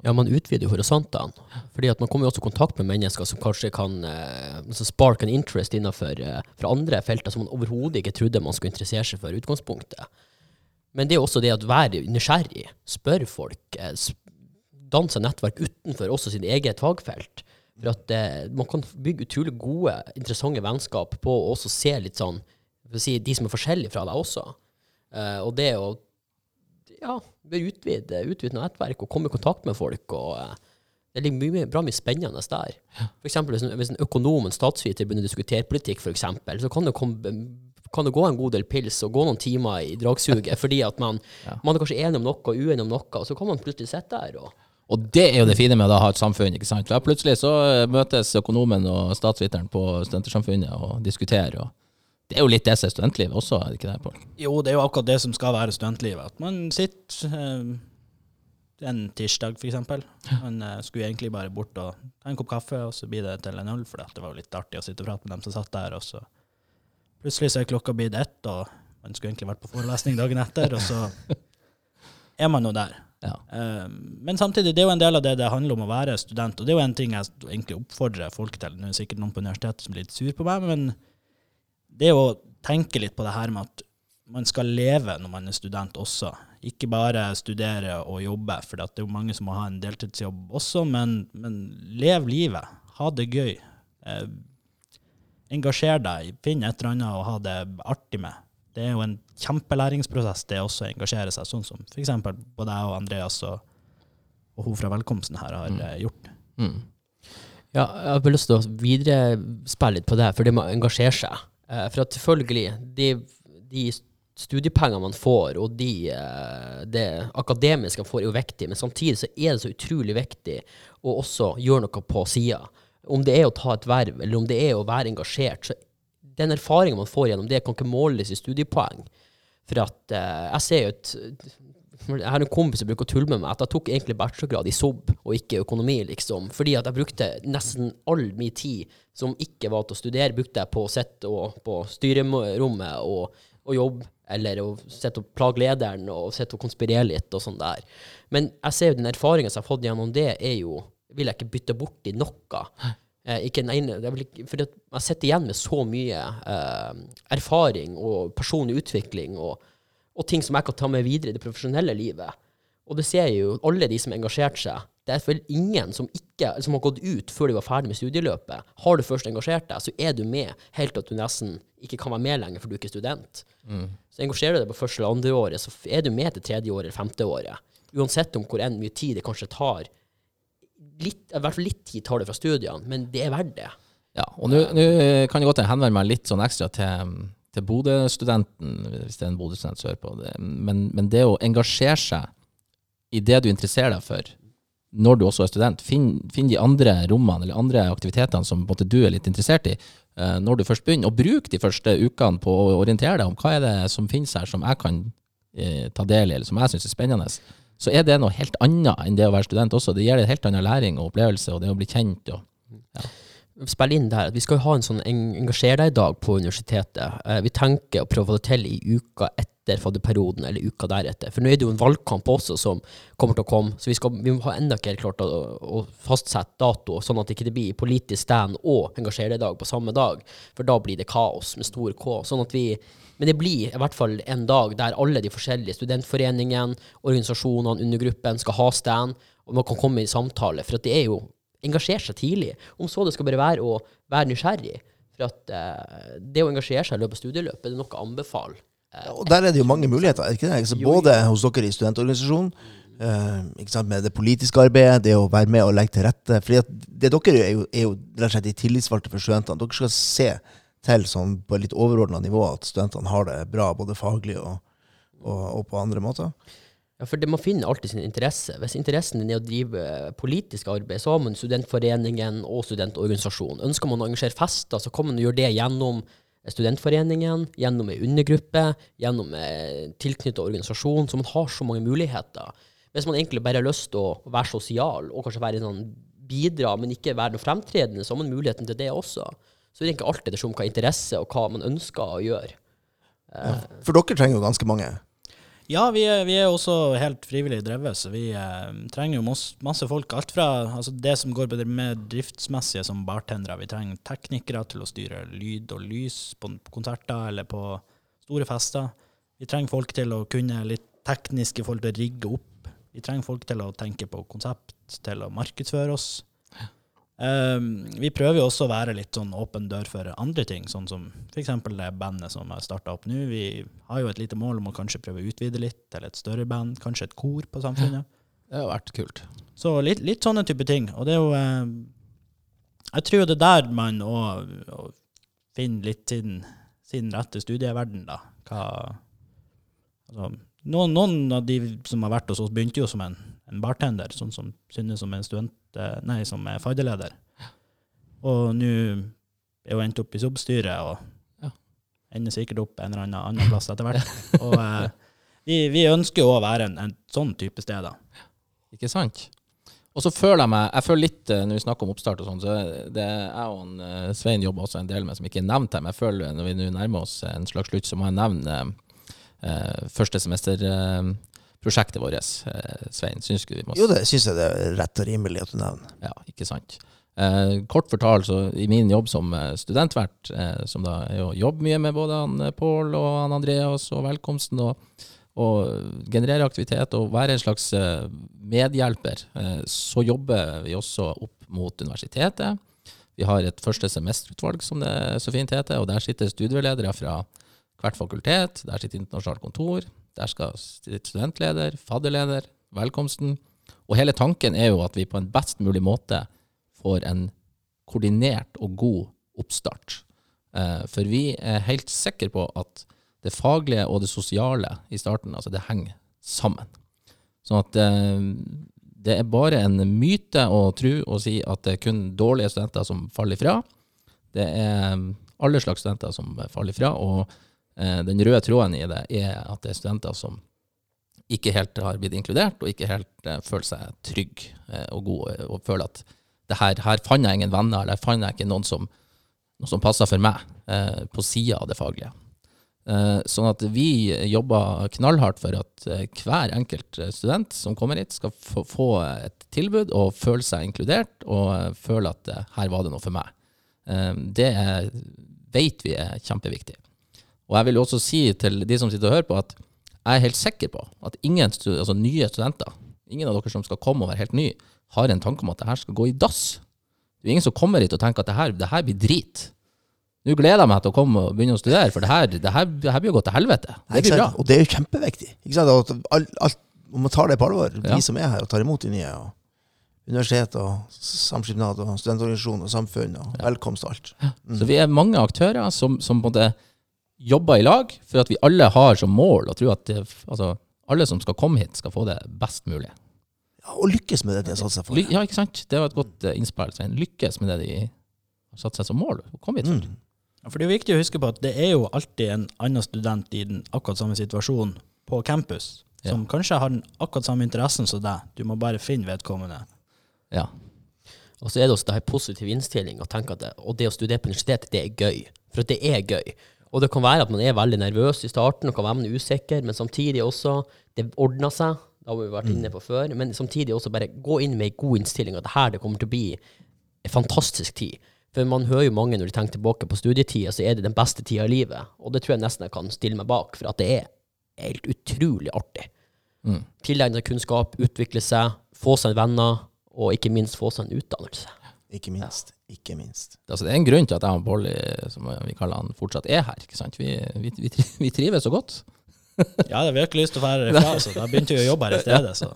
Ja, man utvider horisontene. Fordi at man kommer jo også i kontakt med mennesker som kanskje kan eh, altså spark an interest innenfor eh, fra andre felter som man overhodet ikke trodde man skulle interessere seg for i utgangspunktet. Men det er jo også det at være nysgjerrig, spørre folk, eh, s- danne nettverk utenfor også sitt eget fagfelt. For at eh, man kan bygge utrolig gode, interessante vennskap på å også se litt sånn si, de som er forskjellige fra deg også. Eh, og det å ja, bør utvide, utvide nettverk og komme i kontakt med folk. og eh, Det ligger mye, bra mye spennende der. For eksempel, hvis, en, hvis en økonom en statsviter begynner å diskutere politikk, for eksempel, så kan det, komme, kan det gå en god del pils og gå noen timer i dragsuget fordi at man, [laughs] Ja. man er kanskje enig om noe og uenig om noe, og så kan man plutselig sitte der og Og det er jo det fine med å ha et samfunn. ikke sant? Da plutselig så eh, møtes økonomen og statsviteren på Studentersamfunnet og diskuterer. og Det er jo litt det som er studentlivet også, er det ikke det? Pål? Jo, det er jo akkurat det som skal være studentlivet. At man sitter eh, en tirsdag, eksempel. Man eh, skulle egentlig bare bort og ta en kopp kaffe, og så blir det til en øl, for det var jo litt artig å sitte og prate med dem som satt der. Og så plutselig så er klokka blitt ett, og man skulle egentlig vært på forelesning dagen etter, og så er man jo der. Ja. Eh, men samtidig, det er jo en del av det det handler om å være student, og det er jo en ting jeg egentlig oppfordrer folk til. Nå er det sikkert noen på universitetet som blir litt sur på meg, men det å tenke litt på det her med at man skal leve når man er student også. Ikke bare studere og jobbe, for det er jo mange som må ha en deltidsjobb også, men, men lev livet. Ha det gøy. Eh, engasjer deg. Finn et eller annet å ha det artig med. Det er jo en kjempelæringsprosess, det også å engasjere seg, sånn som f.eks. både jeg og Andreas og, og hun fra Velkomsten her har mm. gjort. Mm. Ja, jeg har lyst til å viderespille litt på det, for det med å engasjere seg. Eh, for at selvfølgelig, de, de studiepengene man får, og de, eh, det akademiske man får, er jo viktig, men samtidig så er det så utrolig viktig å også gjøre noe på sida. Om det er å ta et verv, eller om det er å være engasjert, så den erfaringen man får gjennom det, kan ikke måles i studiepoeng. For at eh, jeg ser jo et jeg har en kompis som bruker å tulle med meg at jeg tok egentlig bachelorgrad i SOB og ikke økonomi, liksom. Fordi at jeg brukte nesten all min tid som ikke var til å studere, brukte jeg på å sitte på styrerommet og, og jobbe, eller å sitte og plage lederen og sitte og konspirere litt og sånn der. Men jeg ser jo den erfaringen som jeg har fått gjennom det, er jo vil jeg ikke bytte bort i noe. Eh, ikke den ene, ikke, for jeg sitter igjen med så mye eh, erfaring og personlig utvikling og, og ting som jeg kan ta med videre i det profesjonelle livet. Og det ser jeg jo alle de som har engasjert seg. Det er vel ingen som, ikke, som har gått ut før de var ferdig med studieløpet. Har du først engasjert deg, så er du med helt til at du nesten ikke kan være med lenger, for du er ikke student. Så engasjerer du deg på første eller andre året, så er du med til tredje året eller femte året. Uansett om hvor enn mye tid det kanskje tar. Litt, I hvert fall litt tid tar det fra studiene, men det er verdt det. Ja, og nå kan jeg godt henvende meg litt sånn ekstra til, til Bodø-studenten, hvis det er en Bodø-student som hører på. Det. Men, men det å engasjere seg i det du interesserer deg for, når du også er student, finn, finn de andre rommene eller andre aktivitetene som måte, du er litt interessert i, eh, når du først begynner. Og bruk de første ukene på å orientere deg om hva er det som finnes her som jeg kan eh, ta del i, eller som jeg syns er spennende. Så er det noe helt annet enn det å være student også. Det gir deg en helt annen læring og opplevelse, og det å bli kjent. Og, spille inn der. at Vi skal ha en sånn en- engasjer deg-dag på universitetet. Eh, vi tenker å prøve det til i uka etter fadderperioden, eller uka deretter. For nå er det jo en valgkamp også som kommer til å komme, så vi, skal, vi må ha enda ikke helt klart å, å fastsette dato, sånn at det ikke blir politisk stand og engasjer deg-dag på samme dag. For da blir det kaos med stor K. Sånn at vi men det blir i hvert fall en dag der alle de forskjellige studentforeningene, organisasjonene, undergruppen skal ha stand, og man kan komme i samtale. For det er jo engasjere seg tidlig. Om så det skal bare være å være nysgjerrig. For at eh, det å engasjere seg i løpet av studieløpet, det er noe å anbefale. Eh, Og der er det jo mange muligheter, er det ikke det? Altså, både hos dere i studentorganisasjonen, eh, ikke med det politiske arbeidet, det å være med og legge til rette. At det dere er jo, er jo rett og slett de tillitsvalgte for studentene. Dere skal se til sånn på et litt overordna nivå at studentene har det bra, både faglig og, og, og på andre måter. Ja, for det, Man finner alltid sin interesse. Hvis interessen din er å drive politisk arbeid, så har man studentforeningen og studentorganisasjonen. Ønsker man å arrangere fester, så kan man gjøre det gjennom studentforeningen, gjennom ei undergruppe, gjennom en tilknyttet organisasjon. Så man har så mange muligheter. Hvis man egentlig bare har lyst til å være sosial og kanskje være sånn bidra, men ikke være noe fremtredende, så har man muligheten til det også. Så det er egentlig alltid det som hva interesse og hva man ønsker å gjøre. For dere trenger jo ganske mange. Ja, vi er, vi er også helt frivillig drevet, så vi eh, trenger jo masse, folk. Alt fra altså det som går på det mer driftsmessige, som bartendere. Vi trenger teknikere til å styre lyd og lys på, konserter eller på store fester. Vi trenger folk til å kunne litt teknisk i forhold til å rigge opp. Vi trenger folk til å tenke på konsept, til å markedsføre oss. Um, vi prøver jo også å være litt sånn åpen dør for andre ting, sånn som f.eks. det bandet som har starta opp nå. Vi har jo et lite mål om å kanskje prøve å utvide litt til et større band, kanskje et kor på Samfunnet. det har vært kult. Så litt, litt sånne type ting. Og det er jo eh, Jeg tror det er der man òg finner litt sin, sin rette studieverden, da. Hva altså, noen, noen av de som har vært hos oss, begynte jo som en, en bartender, sånn som synes som en student, nei, som er fadderleder. Og nå er hun endt opp i SOB-styret, og Ja. ender sikkert opp en eller annen annen plass etter hvert. [laughs] Og eh, vi, vi ønsker jo å være en, en sånn type sted, da. Ikke sant? Og så føler jeg meg Jeg føler litt, eh, når vi snakker om oppstart og sånn, så det jeg og han, eh, Svein jobber også en del med, som ikke er nevnt her, men jeg føler når vi nå nærmer oss en slags slutt, så må jeg nevne eh, første semesterprosjektet vårt, eh, Svein. Syns du vi må Jo, det syns jeg det er rett og rimelig at du nevner. Ja, ikke sant. Eh, kort fortalt, så i min jobb som eh, studentvert, eh, som da er å jobbe mye med både han eh, Pål og han Andreas og velkomsten, og, og generere aktivitet og være en slags eh, medhjelper, så jobber vi også opp mot universitetet. Vi har et første semesterutvalg, som det så fint heter, og der sitter studieledere fra hvert fakultet. Der sitter internasjonalt kontor. Der skal studentleder, fadderleder, velkomsten. Og hele tanken er jo at vi på en best mulig måte får en koordinert og god oppstart. Eh, for vi er helt sikre på at det faglige og det sosiale i starten, altså det henger sammen. Sånn at eh, det er bare en myte å tro og si at det er kun dårlige studenter som faller ifra. Det er alle slags studenter som faller eh, den røde tråden i det er at det er studenter som ikke helt har blitt inkludert, og ikke helt eh, føler seg trygg eh, og god, eh, og føler at det her, her fant jeg ingen venner, eller her fant jeg ikke noen som, noen som passer for meg, eh, på sida av det faglige. Eh, sånn at vi jobber knallhardt for at eh, hver enkelt eh, student som kommer hit, skal få, et tilbud og føle seg inkludert, og eh, føle at eh, her var det noe for meg. Eh, det vet vi er kjempeviktig. Og jeg vil jo også si til de som sitter og hører på, at jeg er helt sikker på at ingen altså nye studenter, ingen av dere som skal komme og være helt ny, har en tanke om at det her skal gå i dass. Det er ingen som kommer hit og tenker at det her, det her blir drit. Nå gleder jeg meg til å komme og begynne å studere, for det her, det her, det her blir jo gått til helvete. Det blir bra. Og det er jo kjempeviktig. Ikke sant? At alt, alt, om man tar det på alvor, Ja. som er her og tar imot de nye, og universitet og samskipnad og studentorganisasjon og samfunn og velkomst og alt. Så vi er mange aktører som, som på en måte jobber i lag for at vi alle har som mål å tro at det, altså, alle som skal komme hit, skal få det best mulig. Ja, og lykkes med det de har satt seg for. Ja, ikke sant? Det var et godt eh, innspill. Svein. Lykkes med det de har satt seg som mål. å komme hit for. Mm. Ja, For det er viktig å huske på at det er jo alltid en annen student i den akkurat samme situasjonen på campus, som kanskje har den akkurat samme interessen som deg. Du må bare finne vedkommende. Ja. Og så er det også det her positiv innstilling, og tenke at det, og det å studere på universitetet, det er gøy. For at det er gøy. Og det kan være at man er veldig nervøs i starten, og kan være man er usikker, men samtidig også, det ordner seg. Det har vi vært inne på før. Men samtidig også bare gå inn med en god innstilling, at det her det kommer til å bli en fantastisk tid. For man hører jo mange når de tenker tilbake på studietida, så er det den beste tida i livet. Og det tror jeg nesten jeg kan stille meg bak, for at det er helt utrolig artig. Mm. Tilegne seg kunnskap, utvikle seg, få seg venner, og ikke minst få seg en utdannelse. Ikke minst. Ikke minst. Altså, det er en grunn til at jeg og Polly, som vi kaller han, fortsatt er her. ikke sant? Vi, vi, vi, vi trives så godt. [laughs] Ja, jeg har virkelig lyst til å være herfra, så da begynte vi å jobbe her i [laughs] stedet. Så.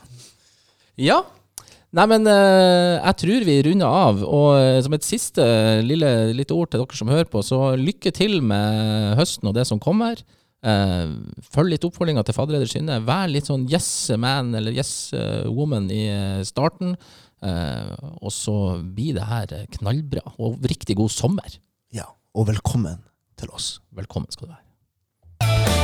Ja. Nei, men eh, jeg tror vi runder av. Og eh, som et siste lille, lite ord til dere som hører på, så lykke til med høsten og det som kommer. Eh, følg litt oppfordringa til fadderleder Synne. Vær litt sånn yes man eller yes woman i starten. Eh, og så blir det her knallbra. Og riktig god sommer. Ja. Og velkommen til oss. Velkommen skal du være.